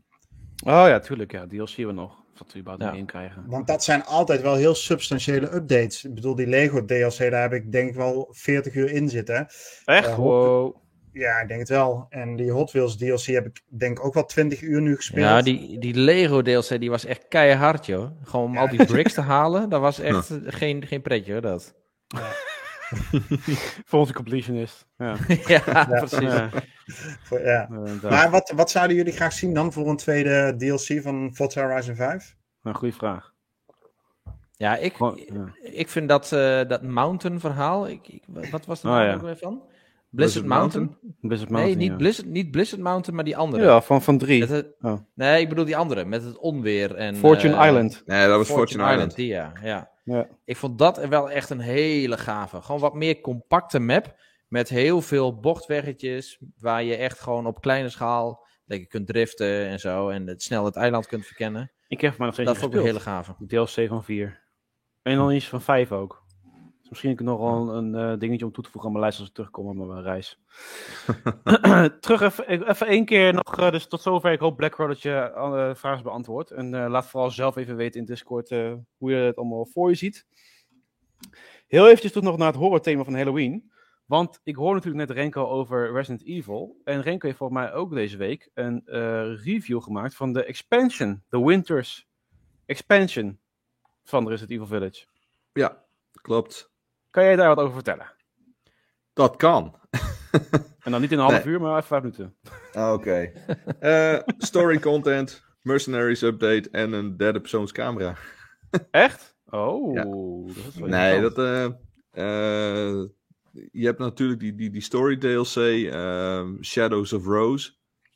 Oh ja, tuurlijk. Ja, DLC we nog. Wat we überhaupt Ja. in krijgen. Want dat zijn altijd wel heel substantiële updates. Ik bedoel, die Lego DLC, daar heb ik denk ik wel 40 uur in zitten. Echt? Eh, wow. Ja, ik denk het wel. En die Hot Wheels DLC heb ik denk ik ook wel 20 uur nu gespeeld. Ja, die, die Lego DLC die was echt keihard, joh. Gewoon om al die bricks te halen, dat was echt geen, geen pretje, hoor, dat. Voor onze completionist. Ja. ja, precies. ja. Ja. Maar wat, wat zouden jullie graag zien dan voor een tweede DLC van Forza Horizon 5? Een goede vraag. Ja, ik, ja. ik vind dat, eh, dat Mountain verhaal, ik, ik, wat was de Oh, ja. ook weer van? Blizzard Mountain? Blizzard Nee, niet, ja. Blizzard, niet Blizzard Mountain, maar die andere. Ja, van, van drie. Met het- Oh. Nee, ik bedoel die andere, met het onweer en... Fortune eh, Island. Nee, dat was Fortune, Island. die ja, ja. Ja. Ik vond dat wel echt een hele gave. Gewoon wat meer compacte map. Met heel veel bochtweggetjes. Waar je echt gewoon op kleine schaal. lekker kunt driften en zo. En het snel het eiland kunt verkennen. Ik heb maar nog steeds Dat vond ik een hele gave. DLC van 4. En dan iets van 5 ook. Dus misschien nog wel een eh, dingetje om toe te voegen aan mijn lijst als ik terugkom op mijn reis. Terug even, even één keer nog. eh, dus tot zover. Ik hoop Black dat je alle vragen beantwoord. En eh, laat vooral zelf even weten in Discord eh, hoe je het allemaal voor je ziet. Heel eventjes toch nog naar het horrorthema van Halloween. Want ik hoor natuurlijk net Renko over Resident Evil. En Renko heeft volgens mij ook deze week een eh, review gemaakt van de expansion. The Winters expansion van Resident Evil Village. Ja, klopt. Kan jij daar wat over vertellen? Dat kan. En dan niet in een half Nee. uur, maar even vijf minuten. Ah, Oké. Eh, story content, mercenaries update en een derde persoons camera. Echt? Oh, Ja. dat is wel Nee, dat. eh, eh, je hebt natuurlijk die, die, die story DLC, ehm, Shadows of Rose.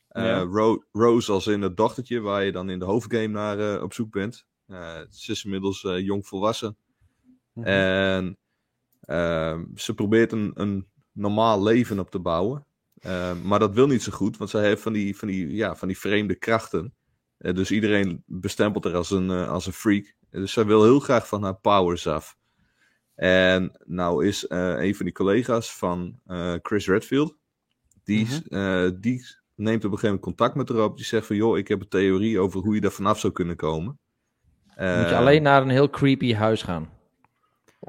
Ja. Ro- Rose als in het dochtertje, waar je dan in de hoofdgame naar op zoek bent. Ze is inmiddels jong volwassen. Mhm. En ehm, ze probeert een, een normaal leven op te bouwen. Ehm, maar dat wil niet zo goed, want zij heeft van die, van die, ja, van die vreemde krachten. Eh, dus iedereen bestempelt haar als een, eh, als een freak. Dus zij wil heel graag van haar powers af. En nou is eh, een van die collega's van Chris Redfield, die, eh, die neemt op een gegeven moment contact met haar op. Die zegt van, joh, ik heb een theorie over hoe je daar vanaf zou kunnen komen. Moet je alleen naar een heel creepy huis gaan.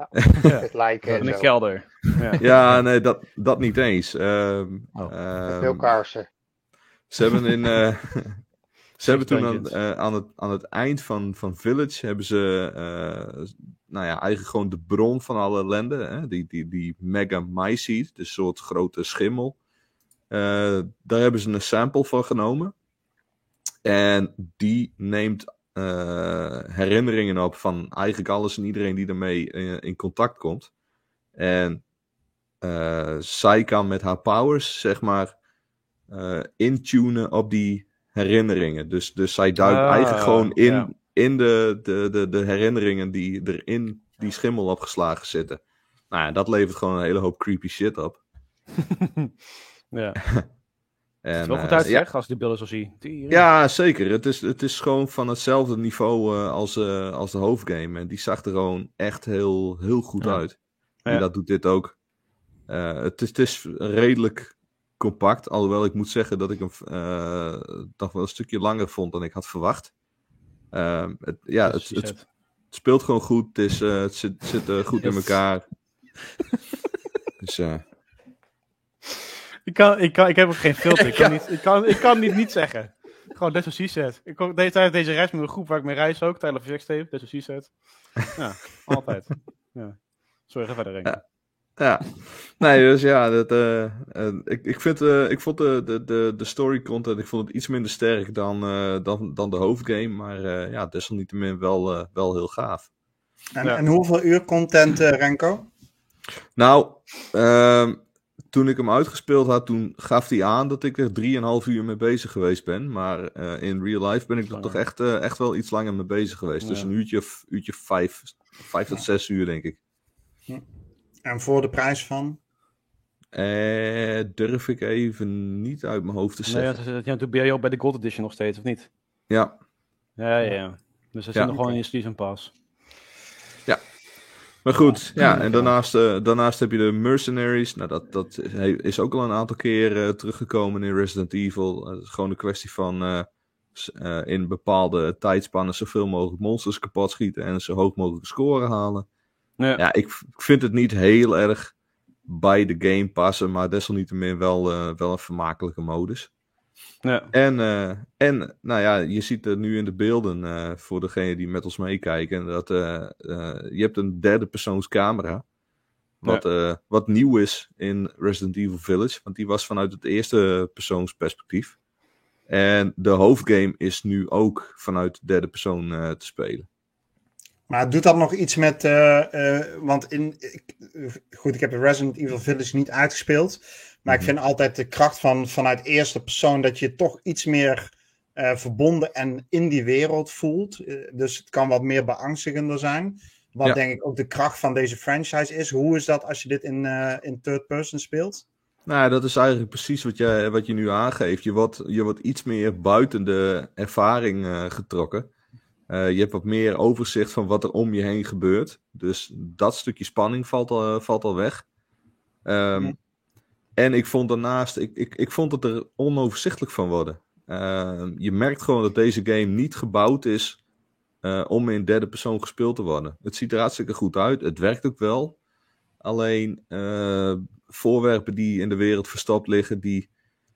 Het lijken In en de zo. kelder. Ja. Ja, nee, dat, dat niet eens. Ehm, Oh. ehm, Veel kaarsen. ze hebben in. eh, ze hebben toen aan, eh, aan, het, aan het eind van, van Village hebben ze. eh, nou ja, eigenlijk gewoon de bron van alle ellende. Hè? Die, die, die Mega dus een soort grote schimmel. Eh, daar hebben ze een sample van genomen. En die neemt eh, herinneringen op van eigenlijk alles en iedereen die ermee eh, in contact komt. En eh, zij kan met haar powers, zeg maar, intunen op die herinneringen. Dus, dus zij duikt Ah, eigenlijk gewoon in, ja. in de, de, de, de herinneringen die er in die schimmel opgeslagen zitten. Nou ja, dat levert gewoon een hele hoop creepy shit op. ja. En, Het is wel goed eh, uit, ja, als die beelden zo zie. Ja, zeker. Het is, het is gewoon van hetzelfde niveau eh, als, eh, als de hoofdgame. En die zag er gewoon echt heel, heel goed Ja. uit. En Ja. dat doet dit ook. Eh, het, is, het is redelijk compact. Alhoewel ik moet zeggen dat ik hem toch wel een stukje langer vond dan ik had verwacht. Ehm, het, ja, het, het, speelt gewoon goed. Het, is, eh, het zit, zit goed in elkaar. dus eh, Ik, kan, ik, kan, ik heb ook geen filter. Ik kan, niet, ik kan, ik kan niet niet zeggen. Gewoon Dead Sea Set. Ik kom deze, tijdens deze reis met een groep waar ik mee reis ook. Tijdens Project Steve, Dead Sea Set. Ja, altijd. Ja. Sorry, ga verder, Renk. Ja. Ja, nee, dus ja, dat, eh, eh, ik, ik, vind, eh, ik vond de, de, de, story content ik vond het iets minder sterk dan, eh, dan, dan de hoofdgame, maar eh, ja, desalniettemin wel, wel heel gaaf. En, Ja. en hoeveel uur content, Renko? Nou, ehm, toen ik hem uitgespeeld had, toen gaf hij aan dat ik er 3,5 uur mee bezig geweest ben, maar eh, in real life ben ik er toch echt, eh, echt wel iets langer mee bezig geweest. Dus Ja. een uurtje, of- uurtje vijf, vijf tot zes uur denk ik. En voor de prijs van? Eh, durf ik even niet uit mijn hoofd te Nee, zeggen. want ja, natuurlijk ben je ook bij de Gold Edition nog steeds, of niet? Ja, Ja, ja, ja. Dus dat Ja. zit nog gewoon in je Season Pass. Maar goed. Ja, en daarnaast, eh, daarnaast heb je de Mercenaries. Nou, dat, dat is ook al een aantal keer eh, teruggekomen in Resident Evil. Eh, Het is gewoon een kwestie van in bepaalde tijdspannen zoveel mogelijk monsters kapot schieten en zo hoog mogelijk scoren halen. Ja. Ja, ik, ik vind het niet heel erg bij de game passen, maar desalniettemin wel, wel een vermakelijke modus. Ja. En, eh, en nou ja, je ziet er nu in de beelden, eh, voor degenen die met ons meekijken, dat eh, eh, je hebt een derde persoons camera. Wat, eh, wat nieuw is in Resident Evil Village, want die was vanuit het eerste persoons perspectief. En de hoofdgame is nu ook vanuit de derde persoon eh, te spelen. Maar doet dat nog iets met. eh, eh, want in. ik- goed, ik heb Resident Evil Village niet uitgespeeld. Maar ik Mhm. vind altijd de kracht van vanuit eerste persoon dat je toch iets meer eh, verbonden en in die wereld voelt. Eh, dus het kan wat meer beangstigender zijn. Wat Ja. denk ik ook de kracht van deze franchise is. Hoe is dat als je dit in, eh, in third person speelt? Nou, dat is eigenlijk precies wat je, wat je nu aangeeft. Je wordt, je wordt iets meer buiten de ervaring getrokken. Je hebt wat meer overzicht van wat er om je heen gebeurt. Dus dat stukje spanning valt al, valt al weg. Ehm, Ja. En ik vond daarnaast, ik, ik, ik vond het er onoverzichtelijk van worden. Ehm, je merkt gewoon dat deze game niet gebouwd is eh, om in derde persoon gespeeld te worden. Het ziet er hartstikke goed uit. Het werkt ook wel. Alleen eh, voorwerpen die in de wereld verstopt liggen, die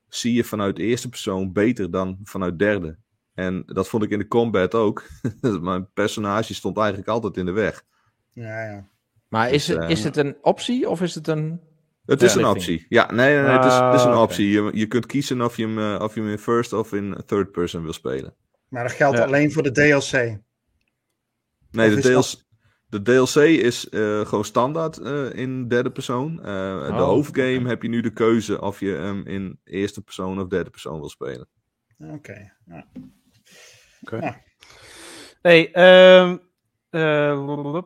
zie je vanuit eerste persoon beter dan vanuit derde. En dat vond ik in de combat ook. Mijn personage stond eigenlijk altijd in de weg. Ja, ja. Maar is, Dus, het, eh, is het een optie of is het een... Het is Ja, een optie. Ja, nee, nee, nee, het, is, het is een Ah, optie. Je, je kunt kiezen of je, hem, eh, of je hem in first of in third person wil spelen. Maar dat geldt Ja. alleen voor de DLC. Nee, Of de, DLC, dat- de DLC is eh, gewoon standaard eh, in derde persoon. Eh, de Oh, hoofdgame heb je nu de keuze of je hem in eerste persoon of derde persoon wil spelen. Oké. ja. Hey, ehm eh, blablabla.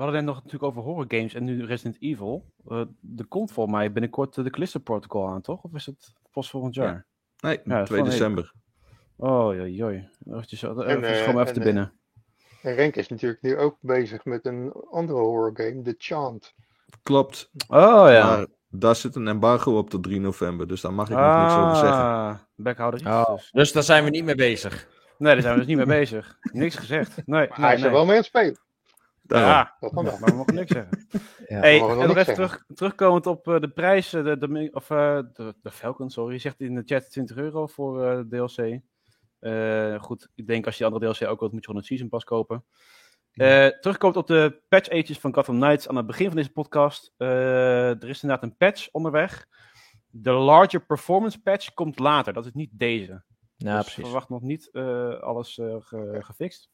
We hadden net nog natuurlijk over horror games en nu Resident Evil. Eh, er komt volgens mij binnenkort eh, de Callisto Protocol aan, toch? Of is het pas volgend jaar? Nee, Ja, 2 van- december. Oh, joi, joi. Eventjes, even En, eh, me even en, te binnen. En Renk is natuurlijk nu ook bezig met een andere horror game, The Chant. Klopt. Oh ja. Maar daar zit een embargo op tot 3 november, dus daar mag ik nog niks over zeggen. Ah, Backhouder. Oh, Dus. dus daar zijn we niet mee bezig. Nee, daar zijn we dus niet mee bezig. Niks gezegd. Nee, Maar nee, hij is er nee. wel mee aan het spelen. Daarom. Ja, Dat dan wel. maar we mogen niks zeggen. Ja. Hey, mogen nog en nog even terug, terugkomend op eh, de prijs. eh, De, de, of, eh, de, de Falcon, sorry. Je zegt in de chat 20 euro voor eh, DLC. Eh, goed, ik denk als je de andere DLC ook wilt, moet je gewoon een Season Pass kopen. Eh terugkomend op de patch ages van Gotham Knights aan het begin van deze podcast. eh, er is inderdaad een patch onderweg. De larger performance patch komt later. Dat is niet deze. Ja, dus precies. verwacht nog niet eh, alles eh, ge- gefixt.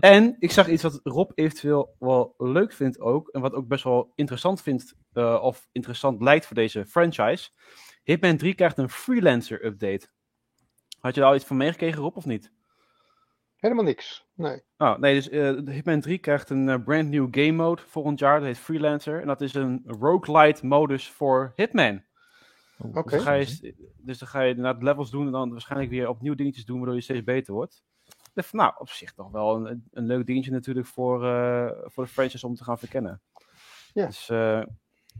En ik zag iets wat Rob eventueel wel leuk vindt ook. En wat ook best wel interessant vindt. eh, of interessant lijkt voor deze franchise. Hitman 3 krijgt een freelancer update. Had je daar al iets van meegekregen Rob of niet? Helemaal niks. Nee. Oh, nee, dus eh, Hitman 3 krijgt een brand new game mode volgend jaar. Dat heet Freelancer. En dat is een roguelite modus voor Hitman. Oké. Dus, dan ga je, dus dan ga je inderdaad levels doen en dan waarschijnlijk weer opnieuw dingetjes doen, waardoor je steeds beter wordt. Van, nou, op zich toch wel een, een leuk dingetje natuurlijk voor, eh, voor de franchise om te gaan verkennen. Ja. Dus eh,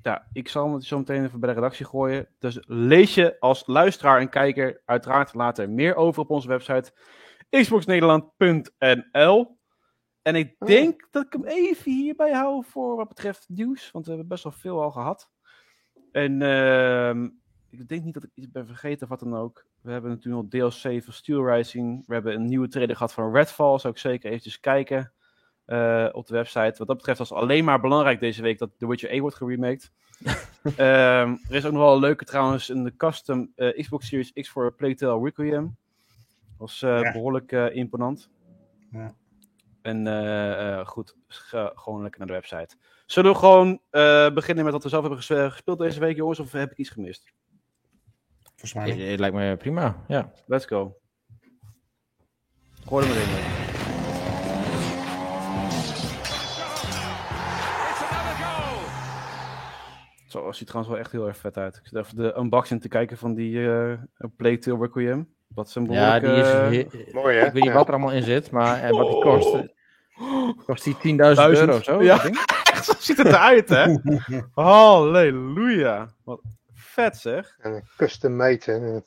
ja, ik zal hem zo meteen even bij de redactie gooien. Dus lees je als luisteraar en kijker uiteraard later meer over op onze website xboxnederland.nl En ik Oh. denk dat ik hem even hierbij hou voor wat betreft nieuws, want we hebben best wel veel al gehad. En ehm, ik denk niet dat ik iets ben vergeten of wat dan ook. We hebben natuurlijk nog DLC van Steel Rising. We hebben een nieuwe trailer gehad van Redfall. Zou ik zeker eventjes kijken eh, op de website. Wat dat betreft was alleen maar belangrijk deze week dat The Witcher 1 wordt geremaked. Ehm, er is ook nog wel een leuke trouwens een de custom eh, Xbox Series X voor Playtale Requiem. was eh, Ja. behoorlijk eh, imponant. Ja. En goed, ga gewoon lekker naar de website. Zullen we gewoon beginnen met wat we zelf hebben ges- gespeeld deze week, jongens? Of heb ik iets gemist? Volgens mij Het, niet. het lijkt me prima, ja. Let's go. Gooi er maar in. mee. Zo, ziet trouwens wel echt heel erg vet uit. Ik zit even de unboxing te kijken van die eh Plague Tale Requiem. Is een Ja, die is... eh, Mooi hè? Ik weet niet Ja. wat er allemaal in zit, maar en wat die kost. eh, Kost die 10.000 Duizend. euro of zo? Ja. zo ziet het eruit, hè? Halleluja. Wat vet, zeg. En een custom made. Hè?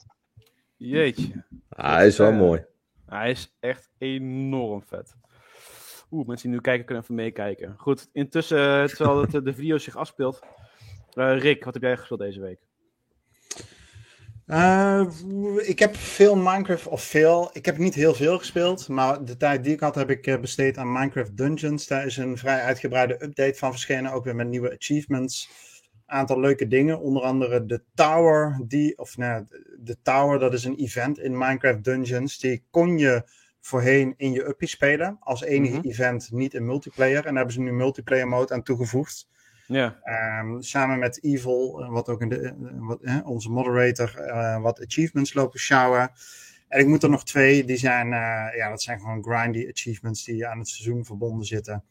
Jeetje. Ah, hij is wel Eh, mooi. Hij is echt enorm vet. Oeh, mensen die nu kijken kunnen even meekijken. Goed, intussen, eh, terwijl het, eh, de video zich afspeelt. eh, Rick, wat heb jij gespeeld deze week? Eh, ik heb veel Minecraft, of veel, ik heb niet heel veel gespeeld, maar de tijd die ik had heb ik eh, besteed aan Minecraft Dungeons. Daar is een vrij uitgebreide update van verschenen, ook weer met nieuwe achievements. Aantal leuke dingen, onder andere de Tower, die, of nou, de Tower, dat is een event in Minecraft Dungeons. Die kon je voorheen in je uppie spelen, als enige Mhm. event niet in multiplayer. En daar hebben ze nu multiplayer mode aan toegevoegd. Ja, Ehm, samen met Evil, eh, wat ook in de, eh, wat, onze moderator, eh, wat achievements lopen sjouwen. En ik moet er nog twee, die zijn, ja, dat zijn gewoon grindy achievements die aan het seizoen verbonden zitten.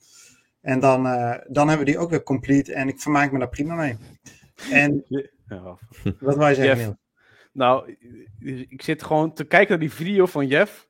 En dan, eh, dan hebben we die ook weer complete en ik vermaak me daar prima mee. En ja. wat wij zeggen, Jeff. Nou, ik zit gewoon te kijken naar die video van Jeff.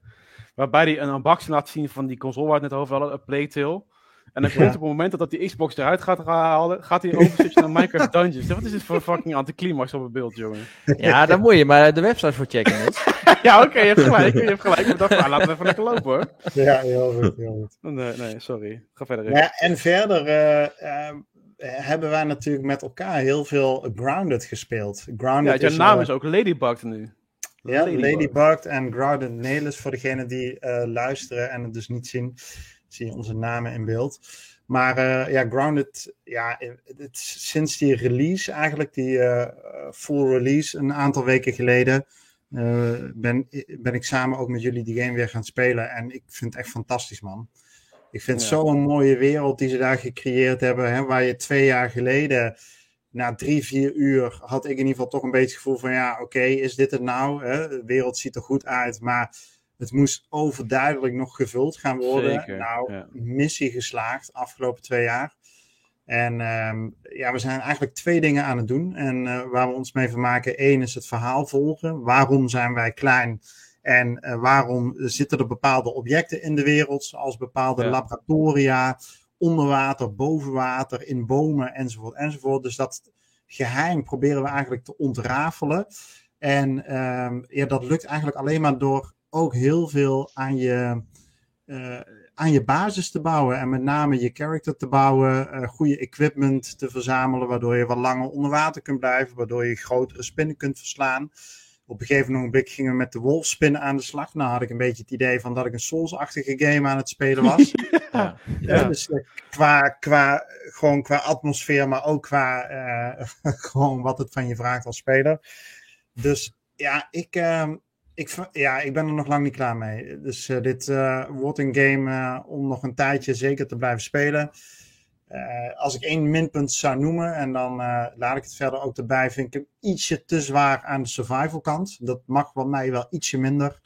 Waarbij hij een unboxing laat zien van die console waar we het net over hadden, een Plague Tale. En dan Ja. komt op het moment dat, dat die Xbox eruit gaat halen, gaat hij overswitchen naar Minecraft Dungeons. Wat is dit voor fucking anticlimax op het beeld, jongen? Ja, daar moet je maar de website voor checken. Niels. ja, oké, je hebt gelijk. Je hebt gelijk. Ik dacht, nou, laten we even lekker lopen hoor. Ja, heel goed, heel goed. Nee, nee, sorry. Ga verder. Ja, en verder eh, eh, hebben wij natuurlijk met elkaar heel veel Grounded gespeeld. Grounded Ja, jouw naam eh, is ook Ladybug nu. Ja, Ladybug en Grounded Nelis voor degenen die eh, luisteren en het dus niet zien. Zie je onze namen in beeld. Maar eh, ja, Grounded, ja, het, sinds die release eigenlijk, die eh, full release een aantal weken geleden, eh, ben, ben ik samen ook met jullie die game weer gaan spelen. En ik vind het echt fantastisch, man. Ik vind Ja. zo'n mooie wereld die ze daar gecreëerd hebben, hè, waar je twee jaar geleden na drie, vier uur had ik in ieder geval toch een beetje het gevoel van ja, oké, is dit het nou? Hè? De wereld ziet er goed uit, maar het moest overduidelijk nog gevuld gaan worden. Zeker, nou, ja. missie geslaagd afgelopen twee jaar. En ehm, ja, we zijn eigenlijk twee dingen aan het doen. En eh, waar we ons mee vermaken, één is het verhaal volgen. Waarom zijn wij klein? En eh, waarom zitten er bepaalde objecten in de wereld, zoals bepaalde Ja. laboratoria, onder water, boven water, in bomen, enzovoort, enzovoort. Dus dat geheim proberen we eigenlijk te ontrafelen. En ehm, ja, dat lukt eigenlijk alleen maar door ook heel veel aan je, eh, aan je basis te bouwen. En met name je character te bouwen, eh, goede equipment te verzamelen, waardoor je wat langer onder water kunt blijven, waardoor je grotere spinnen kunt verslaan. Op een gegeven moment gingen we met de wolfspinnen aan de slag. Nou had ik een beetje het idee van dat ik een Souls-achtige game aan het spelen was. Ja. Ja, dus eh, qua, qua, gewoon qua atmosfeer, maar ook qua eh, gewoon wat het van je vraagt als speler. Dus ja, ik, ehm, ik, ja, ik ben er nog lang niet klaar mee. Dus eh, dit eh, wordt een game eh, om nog een tijdje zeker te blijven spelen. Als ik één minpunt zou noemen, en dan laat ik het verder ook erbij, vind ik hem ietsje te zwaar aan de survival kant. Dat mag bij mij wel ietsje minder.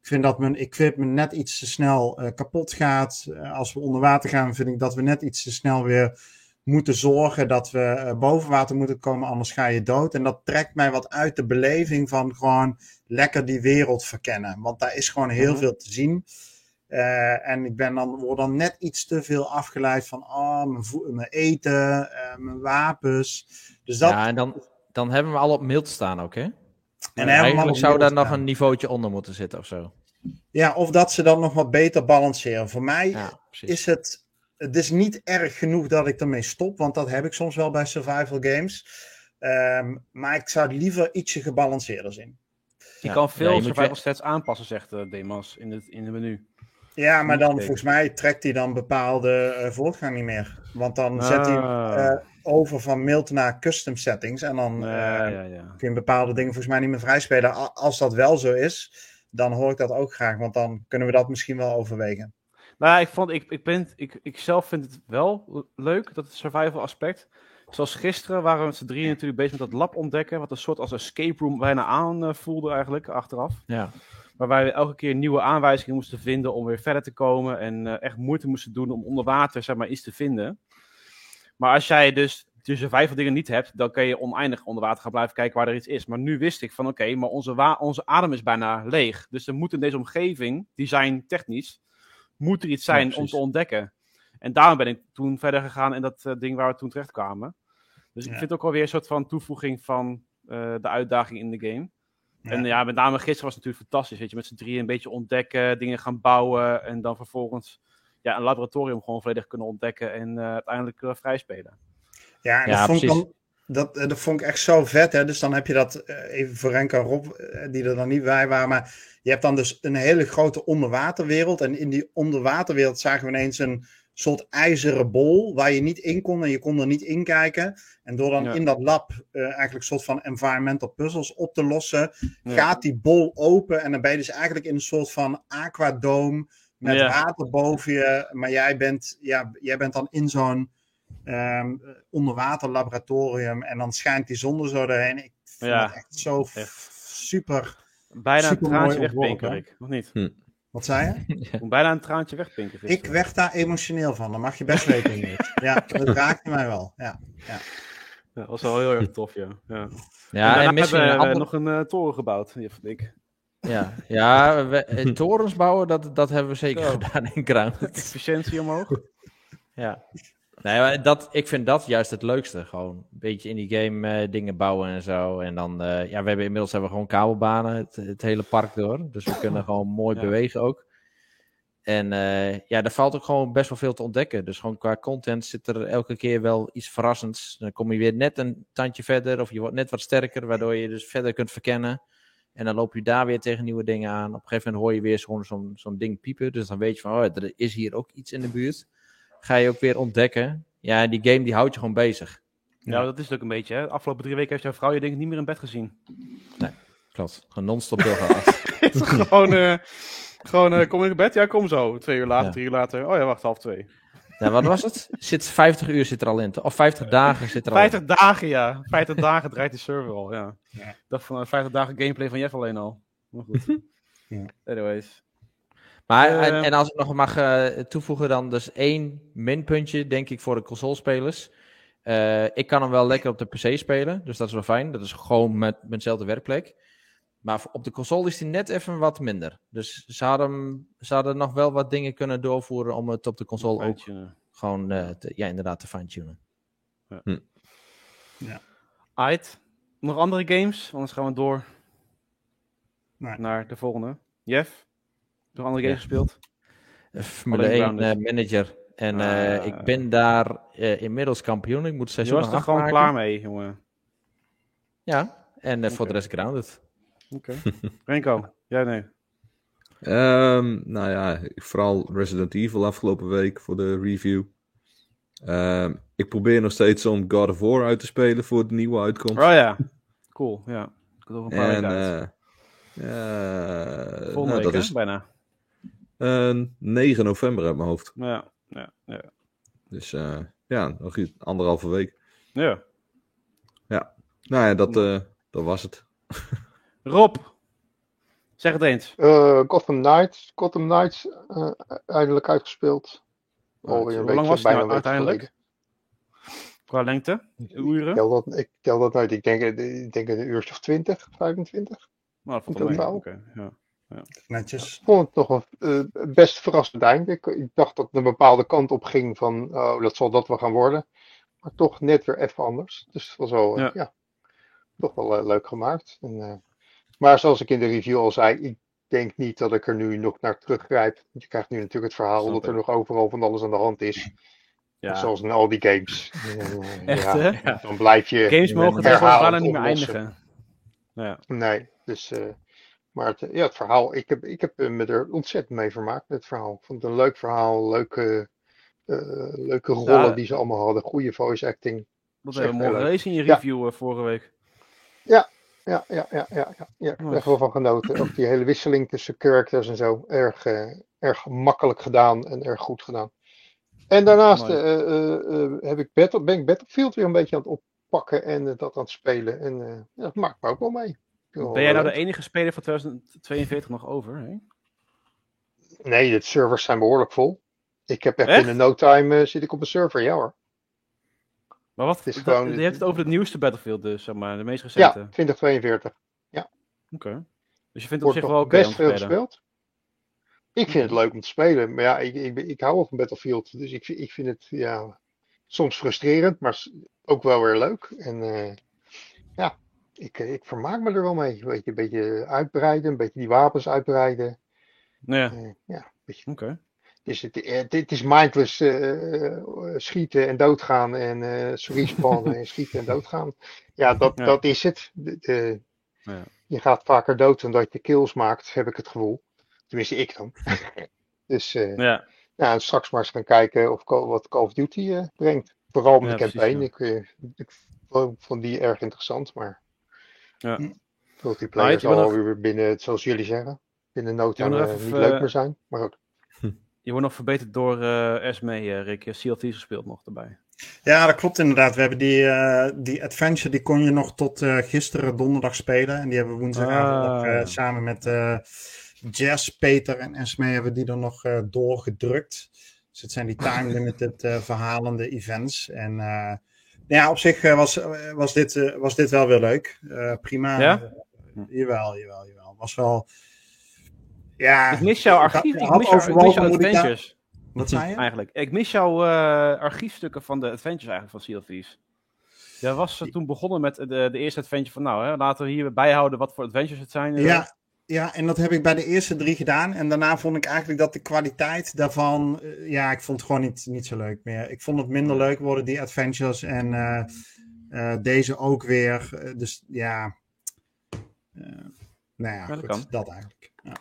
Ik vind dat mijn equipment net iets te snel kapot gaat. Als we onder water gaan, vind ik dat we net iets te snel weer moeten zorgen dat we eh, boven water moeten komen, anders ga je dood. En dat trekt mij wat uit de beleving van gewoon lekker die wereld verkennen. Want daar is gewoon heel Mhm. veel te zien. Eh, en ik ben dan, word dan net iets te veel afgeleid van oh, mijn, eten, eh, mijn wapens. Dus dat, Ja, en dan, dan hebben we al op mild staan ook, hè? en eigenlijk zou daar nog een niveautje onder moeten zitten of zo. Ja, of dat ze dan nog wat beter balanceren. Voor mij Ja, is het. Het is niet erg genoeg dat ik ermee stop, want dat heb ik soms wel bij survival games. Ehm, maar ik zou het liever ietsje gebalanceerder zien. Je Ja. kan Ja, veel survival je- stats aanpassen, zegt eh, Demas in het, in het menu. Ja, maar dan volgens mij trekt hij dan bepaalde eh, voortgang niet meer. Want dan zet hij eh, over van mild naar custom settings. En dan eh, Ja, ja, ja. kun je bepaalde dingen volgens mij niet meer vrijspelen. Als dat wel zo is, dan hoor ik dat ook graag. Want dan kunnen we dat misschien wel overwegen. Nou, ja, ik, vond, ik, ik, ben, ik, ik zelf vind het wel leuk, dat het survival aspect. Zoals gisteren waren we met z'n drieën natuurlijk bezig met dat lab ontdekken. Wat een soort als escape room bijna aan eh, eigenlijk, achteraf. Ja. Waarbij we elke keer nieuwe aanwijzingen moesten vinden om weer verder te komen. En eh, echt moeite moesten doen om onder water zeg maar, iets te vinden. Maar als jij dus je survival dingen niet hebt, dan kan je oneindig onder water gaan blijven kijken waar er iets is. Maar nu wist ik van oké, maar onze, onze adem is bijna leeg. Dus er moet in deze omgeving, design technisch, moet er iets zijn om te ontdekken. En daarom ben ik toen verder gegaan in dat eh, ding waar we toen terecht kwamen. Dus ik vind het ook wel weer een soort van toevoeging van eh, de uitdaging in de game. Ja. En ja, met name gisteren was het natuurlijk fantastisch. Weet je, met z'n drieën een beetje ontdekken, dingen gaan bouwen. En dan vervolgens ja, een laboratorium gewoon volledig kunnen ontdekken. En eh, uiteindelijk eh, vrijspelen. Ja, en Ja, dat, vond ik dan, dat, eh, dat vond ik echt zo vet. Hè? Dus dan heb je dat, eh, even voor Renko en Rob, eh, die er dan niet bij waren. Maar je hebt dan dus een hele grote onderwaterwereld. En in die onderwaterwereld zagen we ineens een soort ijzeren bol waar je niet in kon en je kon er niet in kijken. En door dan Ja. in dat lab eigenlijk een soort van environmental puzzles op te lossen, Ja. gaat die bol open. En dan ben je dus eigenlijk in een soort van aquadoom met Ja. water boven je. Maar jij bent, ja, jij bent dan in zo'n ehm onderwaterlaboratorium en dan schijnt die zon zo doorheen. Ik vind Ja. het echt zo Echt. super. Bijna een traantje wegpinken? Rick. Nog niet? Wat zei je? Ik moet bijna een traantje wegpinken. Ik werd daar emotioneel van, dat mag je best weten. Ingrid. Ja, dat raakte mij wel. Ja. Ja, dat was wel heel erg tof, ja. ja. Ja, en en, daarna misschien hebben een we ander- nog een eh, toren gebouwd, Jeff en ik. Ja, ja we, eh, torens bouwen, dat, dat hebben we zeker Zo. gedaan in Grounded. Efficiëntie omhoog. Ja. Nee, maar dat, ik vind dat juist het leukste. Gewoon een beetje in die game eh, dingen bouwen en zo. En dan, eh, ja, we hebben inmiddels hebben we gewoon kabelbanen het, het hele park door. Dus we kunnen gewoon mooi Ja. bewegen ook. En eh, ja, er valt ook gewoon best wel veel te ontdekken. Dus gewoon qua content zit er elke keer wel iets verrassends. Dan kom je weer net een tandje verder of je wordt net wat sterker, waardoor je dus verder kunt verkennen. En dan loop je daar weer tegen nieuwe dingen aan. Op een gegeven moment hoor je weer zo'n zo'n zo'n ding piepen. Dus dan weet je van, oh, er is hier ook iets in de buurt. Ga je ook weer ontdekken. Ja, die game die houdt je gewoon bezig. Ja, dat is het ook een beetje. Hè. De afgelopen drie weken heeft jouw vrouw je denk ik niet meer in bed gezien. Klopt. Gewoon non-stop doorgaan. gewoon, eh, gewoon eh, kom ik in bed? Ja, kom zo. Twee uur later, Ja. drie uur later. Oh ja, wacht, half twee. nou, wat was het? Zit 50 uur zit er al in. Of 50 dagen zit er al in. 50 dagen, ja. 50 dagen draait die server al, ja. Ja. Ik dacht van eh, 50 dagen gameplay van Jeff alleen al. Maar goed. Ja. Anyways. Maar, Eh, en, en als ik nog mag eh, toevoegen, dan dus één minpuntje, denk ik, voor de consolespelers. Eh ik kan hem wel lekker op de PC spelen, dus dat is wel fijn. Dat is gewoon met dezelfde werkplek. Maar op de console is hij net even wat minder. Dus ze hadden, hem- ze hadden nog wel wat dingen kunnen doorvoeren om het op de console ook gewoon, eh, te- ja, inderdaad, te fine-tunen. Aight. Nog andere games? Anders gaan we door Nee. naar de volgende. Jeff? Nog andere Ja. games gespeeld? Eh, Formule Alleen 1 Grounded. eh, manager. En eh, Ah. ik ben daar eh, inmiddels kampioen. Ik moet het Je seizoen was nog er gewoon klaar mee, jongen. Ja, en eh, voor de rest grounded. Oké. Renko? Jij nee. Ehm, nou ja, vooral Resident Evil afgelopen week voor de review. Ehm, ik probeer nog steeds om God of War uit te spelen voor de nieuwe uitkomst. Oh ja. Cool, ja. Ik had over een paar en eh, ja, Volgende nou, week, dat hè? is Bijna. Eh, 9 november uit mijn hoofd. Ja, ja, ja. Dus eh, ja, nog iets- anderhalve week. ja. Nou ja, dat, eh, dat was het. Rob, zeg het eens. Eh, Gotham Knights. Gotham Knights eh, eindelijk uitgespeeld. Alweer een Hoe lang was het bijna nou uiteindelijk? geleden. Qua lengte? Ik Uren? tel dat, ik tel dat uit. Ik denk, ik denk een uurtje of 20, 25. Nou, dat valt in wel totaal. Ja. Netjes. Ik vond het toch een eh, best verrassend eind. Ik, ik dacht dat het een bepaalde kant op ging van, oh, dat zal dat wel gaan worden. Maar toch net weer even anders. Dus het was wel, eh, Ja. ja. toch wel eh, leuk gemaakt. En, eh, maar zoals ik in de review al zei, ik denk niet dat ik er nu nog naar teruggrijp. Want je krijgt nu natuurlijk het verhaal Snap dat er nog overal van alles aan de hand is. ja. Zoals in al die games. Echt, ja, hè? Dan blijf je Games mogen tegenwoordig niet meer eindigen. Ja. Nee, dus. eh, maar het, ja, het verhaal, ik heb, ik heb eh, me er ontzettend mee vermaakt met het verhaal. Ik vond het een leuk verhaal, leuke, eh, leuke rollen Ja. die ze allemaal hadden, goede voice acting. Hebben we mooi gelezen in je Ja. review eh, vorige week. Ja, ja, ja, ja, ja. ja. Ik heb er echt wel van genoten. Ook die hele wisseling tussen characters en zo. Erg, erg makkelijk gedaan en erg goed gedaan. En daarnaast heb ik Battle, ben ik Battlefield weer een beetje aan het oppakken en dat aan het spelen. En ja, dat maakt me ook wel mee. Ben jij nou de enige speler van 2042 nog over? Hè? Nee, de servers zijn behoorlijk vol. Ik heb echt, Echt? binnen no time eh, zit ik op een server, ja hoor. Maar wat, Het is dat- gewoon- je hebt het over het nieuwste Battlefield dus, zeg maar, de meest Ja, recente. 2042. Oké. Dus je vindt het op zich wel oké best veel gespeeld. Ik vind het leuk om te spelen. Maar ja, ik, ik, ik hou van Battlefield. Dus ik, vind- ik vind het ja, soms frustrerend, maar ook wel weer leuk. En eh, ja, ik, ik vermaak me er wel mee. Weet je, een beetje uitbreiden, een beetje die wapens uitbreiden. Nou ja, Eh, ja, een beetje oké. Dus het, het, het is mindless eh, eh, schieten en doodgaan en eh respawnen en schieten en doodgaan. Ja, dat, Ja. dat is het. De, de- Ja. Je gaat vaker dood dan dat je kills maakt, heb ik het gevoel. Tenminste, ik dan. dus eh, Ja, en straks maar eens gaan kijken of wat Call of Duty eh, brengt. Vooral met de campaign. Ik, eh, ik vond die erg interessant, maar Ja. multiplayer Right, je wil zal nog- weer binnen, zoals jullie zeggen, binnen no time nog eh, even, niet leuk meer zijn. Maar goed. je wordt nog verbeterd door eh Esme, eh, Rick. Je Thieves gespeeld nog erbij. Ja, dat klopt inderdaad. We hebben die, eh, die adventure, die kon je nog tot eh, gisteren donderdag spelen. En die hebben we woensdagavond Ah. eh, samen met eh Jess, Peter en Esme hebben die er nog eh, doorgedrukt. Dus het zijn die time-limited eh, verhalende events. En ja, op zich eh, was, eh, was, dit, eh, was dit wel weer leuk. Prima. Ja? Jawel, jawel, jawel. Was wel... Ja, Ik mis jouw archief, ik mis, jouw, ik mis adventures. Wat zei je? Eigenlijk. Ik mis jouw archiefstukken van de adventures eigenlijk van of Thieves. Jij was toen begonnen met de, de eerste adventure van, nou, hè, laten we hier bijhouden wat voor adventures het zijn. Ja, ja, en dat heb ik bij de eerste drie gedaan. En daarna vond ik eigenlijk dat de kwaliteit daarvan. eh, ja, ik vond het gewoon niet, niet zo leuk meer. Ik vond het minder leuk worden, die adventures. En eh, eh, deze ook weer. Dus ja. eh, nou ja, dat goed, kan. dat eigenlijk. Ja.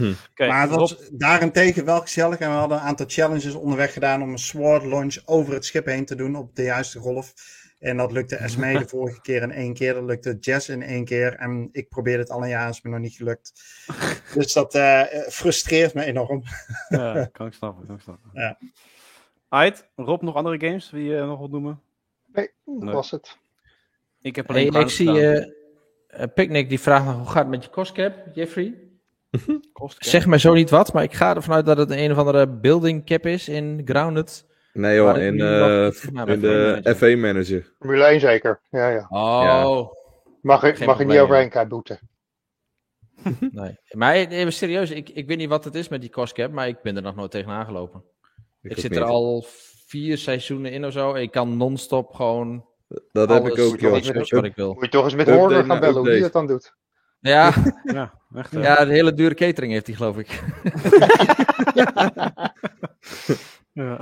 Oké, maar het was daarentegen wel gezellig. En we hadden een aantal challenges onderweg gedaan om een sword launch over het schip heen te doen op de juiste golf. En dat lukte Esme de vorige keer in één keer. Dat lukte Jess in één keer. En ik probeerde het al een jaar, is me nog niet gelukt. Dus dat eh, frustreert me enorm. ja, kan ik snappen, kan ik snappen. Ja. Ait, Rob, nog andere games die je nog wilt noemen? Nee, dat Nee. was het. Ik heb Hey, alleen ik Grounded zie eh eh, Picnic die vraagt nog hoe gaat het met je kostcap, Jeffrey? Kost, Zeg mij zo niet wat, maar ik ga ervan uit dat het een of andere building cap is in Grounded. Nee ik in, eh, Nou, in F1 de F1 manager. Formule 1 zeker. Ja, ja. Oh, Mag, Geen mag er niet overheen kijken, boete. nee. Maar even serieus, ik, ik weet niet wat het is met die kostcap, maar ik ben er nog nooit tegen aangelopen. Ik, zit niet. er al vier seizoenen in of zo. Ik kan non-stop gewoon Dat heb ik ook, joh. researchen wat ik wil. Moet je toch eens met Update Horner gaan bellen hoe die dat dan doet. Ja, Ja, echt. ja, de hele dure catering heeft hij geloof ik. Ja.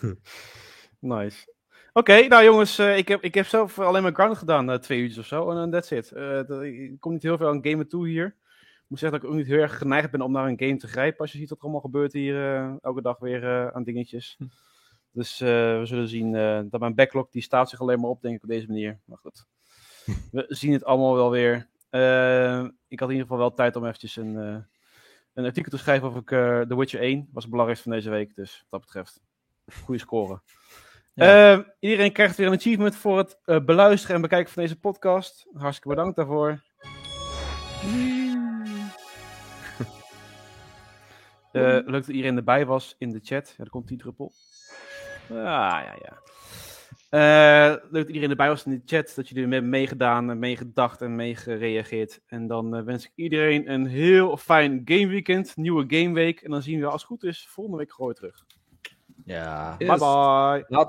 nice. Oké, nou jongens, eh, ik, heb, ik heb zelf alleen maar Grounded gedaan, eh, twee uurtjes of zo, en dan that's it. Eh, ik kom niet heel veel aan gamen toe hier. Ik moet zeggen dat ik ook niet heel erg geneigd ben om naar een game te grijpen als je ziet wat er allemaal gebeurt hier eh, elke dag weer eh, aan dingetjes. Dus eh, we zullen zien eh, dat mijn backlog, die staat zich alleen maar op, denk ik, op deze manier. Maar goed, we zien het allemaal wel weer. Eh, ik had in ieder geval wel tijd om eventjes een, eh, een artikel te schrijven over eh, The Witcher 1. Was het belangrijkste van deze week, dus wat dat betreft. Goede score. Eh, iedereen krijgt weer een achievement voor het eh, beluisteren en bekijken van deze podcast. Hartstikke bedankt daarvoor. Eh, leuk dat iedereen erbij was in de chat. Ja, er komt die druppel. Ah, ja, ja. Eh, leuk dat iedereen erbij was in de chat. Dat jullie hebben meegedaan, en meegedacht en meegereageerd. En dan wens ik iedereen een heel fijn gameweekend. Nieuwe gameweek. En dan zien we als het goed is volgende week gewoon weer terug. Ja. Bye bye. Later.